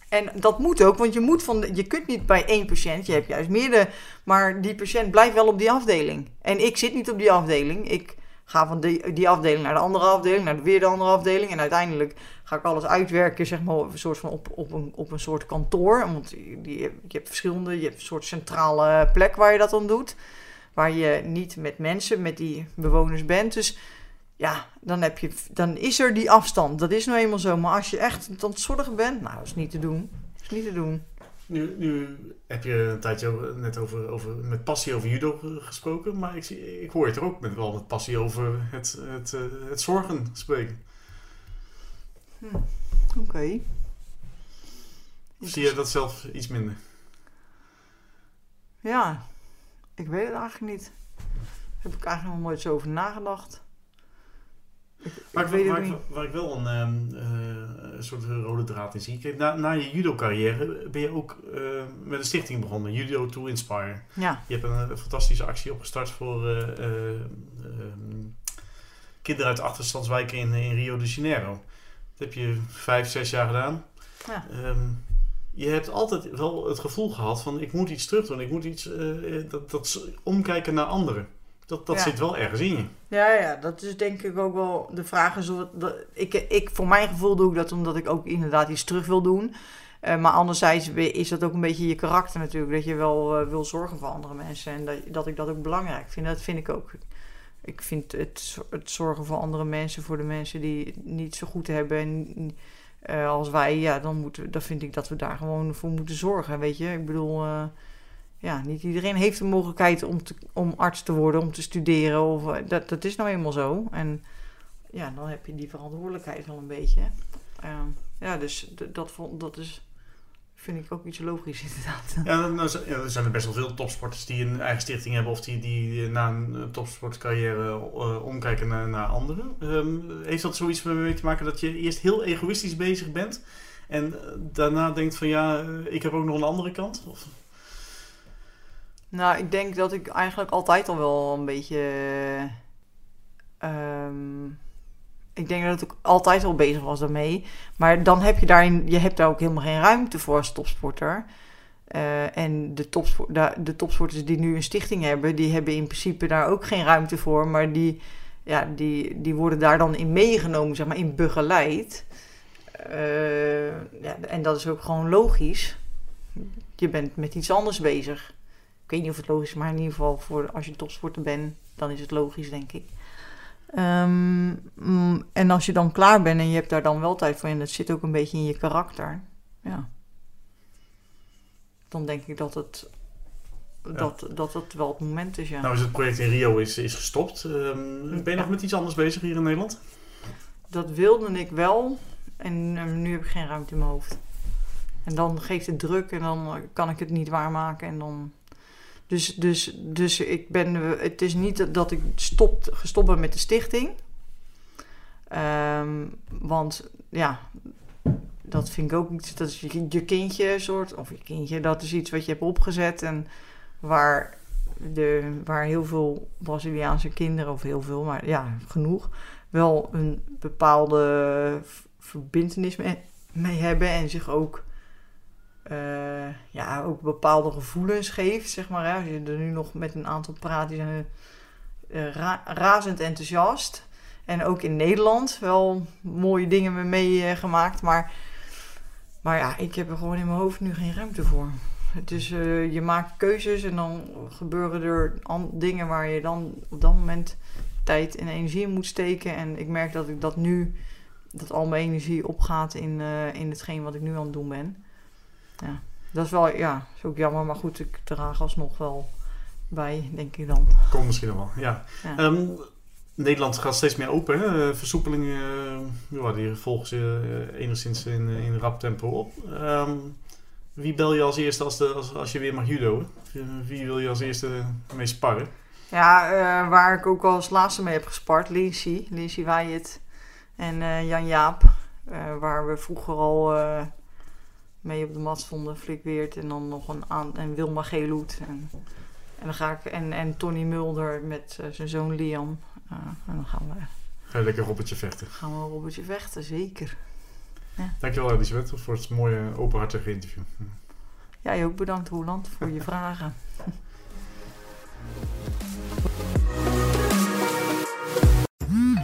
En dat moet ook, want je, moet van je kunt niet bij één patiënt, je hebt juist meerdere, maar die patiënt blijft wel op die afdeling. En ik zit niet op die afdeling. Ik ga van die, die afdeling naar de andere afdeling, naar weer de andere afdeling. En uiteindelijk ga ik alles uitwerken, zeg maar, een soort, van op, op, een, op een soort kantoor. Want die, je hebt verschillende, je hebt een soort centrale plek waar je dat dan doet. Waar je niet met mensen, met die bewoners bent. Dus ja, dan, heb je, dan is er die afstand. Dat is nou eenmaal zo. Maar als je echt aan het zorgen bent, nou, dat is niet te doen. Dat is niet te doen. Nu, nu heb je een tijdje net over, over, met passie over judo gesproken, maar ik, ik hoor je er ook met, wel met passie over het, het, het, eh, het zorgen spreken. Hm. Oké. Zie je dat zelf iets minder? Ja, ik weet het eigenlijk niet. Daar heb ik eigenlijk nog nooit zo over nagedacht. Ik, waar, ik, weet waar, ik, waar, ik, wel een, uh, soort rode draad in zie. Kijk, na, na je judo-carrière ben je ook uh, met een stichting begonnen, Judo to Inspire. Ja. Je hebt een, een fantastische actie opgestart voor uh, kinderen uit achterstandswijken in, in Rio de Janeiro. Dat heb je vijf, zes jaar gedaan. Ja. Um, je hebt altijd wel het gevoel gehad van ik moet iets terug doen. Ik moet iets, dat, dat omkijken naar anderen. Dat, dat zit wel ergens in je. Ja, ja, dat is denk ik ook wel de vraag. Is dat, ik, ik, voor mijn gevoel doe ik dat omdat ik ook inderdaad iets terug wil doen. Uh, maar anderzijds is dat ook een beetje je karakter natuurlijk. Dat je wel uh, wil zorgen voor andere mensen. En dat, dat ik dat ook belangrijk vind. Dat vind ik ook. Ik vind het, het zorgen voor andere mensen, voor de mensen die het niet zo goed hebben. En, uh, als wij, ja, dan, moeten, dan vind ik dat we daar gewoon voor moeten zorgen. Weet je, ik bedoel ja, niet iedereen heeft de mogelijkheid om, om arts te worden, om te studeren. Of, eh, dat, dat is nou eenmaal zo. En ja, dan heb je die verantwoordelijkheid wel een beetje. Uh, ja, dus dat, dat is, vind ik ook iets logisch inderdaad. Ja, nou, er zijn best wel veel topsporters die een eigen stichting hebben of die, die na een topsportcarrière uh, omkijken naar, naar anderen. Um, heeft dat zoiets mee te maken dat je eerst heel egoïstisch bezig bent en daarna denkt van ja, ik heb ook nog een andere kant? Of? Nou, ik denk dat ik eigenlijk altijd al wel een beetje. Um, ik denk dat ik altijd al bezig was daarmee. Maar dan heb je daarin, je hebt daar ook helemaal geen ruimte voor als topsporter. Uh, en de, de, topsporters die nu een stichting hebben, die hebben in principe daar ook geen ruimte voor. Maar die, ja, die, die worden daar dan in meegenomen, zeg maar, in begeleid. Uh, ja, en dat is ook gewoon logisch. Je bent met iets anders bezig. Ik weet niet of het logisch is, maar in ieder geval voor als je topsporter bent, dan is het logisch, denk ik. Um, en als je dan klaar bent en je hebt daar dan wel tijd voor en dat zit ook een beetje in je karakter, ja. Dan denk ik dat het, ja. dat, dat het wel het moment is, ja. Nou is het project in Rio is, is gestopt. Um, ben je nog met iets anders bezig hier in Nederland? Dat wilde ik wel en um, nu heb ik geen ruimte in mijn hoofd. En dan geeft het druk en dan kan ik het niet waarmaken en dan dus, dus, dus ik ben, het is niet dat ik stopt, gestopt ben met de stichting. Um, want ja, dat vind ik ook iets, dat is je, je kindje soort, of je kindje, dat is iets wat je hebt opgezet en waar, de, waar heel veel Braziliaanse kinderen, of heel veel, maar ja, genoeg, wel een bepaalde verbindenis mee, hebben en zich ook ja, ook bepaalde gevoelens geeft, zeg maar. Hè. Als je er nu nog met een aantal praat, die zijn ra razend enthousiast. En ook in Nederland wel mooie dingen mee meegemaakt. maar, maar ja, ik heb er gewoon in mijn hoofd nu geen ruimte voor. Dus uh, je maakt keuzes en dan gebeuren er dingen waar je dan op dat moment tijd en energie in moet steken. En ik merk dat ik dat nu, dat al mijn energie opgaat in, in hetgeen wat ik nu aan het doen ben. Ja, dat is wel, ja, is ook jammer, maar goed, ik draag alsnog wel bij, denk ik dan. Komt misschien wel, ja. ja. Um, Nederland gaat steeds meer open, hè? versoepelingen, uh, ja, die volgen ze uh, enigszins in, in rap tempo op. Um, wie bel je als eerste als, de, als, als je weer mag judo? Wie wil je als eerste mee sparren? Ja, uh, waar ik ook al als laatste mee heb gespart, Lindsay, Lindsay Wyatt en Jan Jaap. waar we vroeger al mee op de mat stonden, Flik Weert en dan nog een aan en Wilma Geeloet. En, en dan ga ik en, en Tony Mulder met uh, zijn zoon Liam. Uh, en dan gaan we. Ga lekker Robbertje vechten? Gaan we Robbertje vechten, zeker. Ja. Dankjewel Elisabeth voor het mooie openhartige interview. Jij ook bedankt Roland voor je vragen.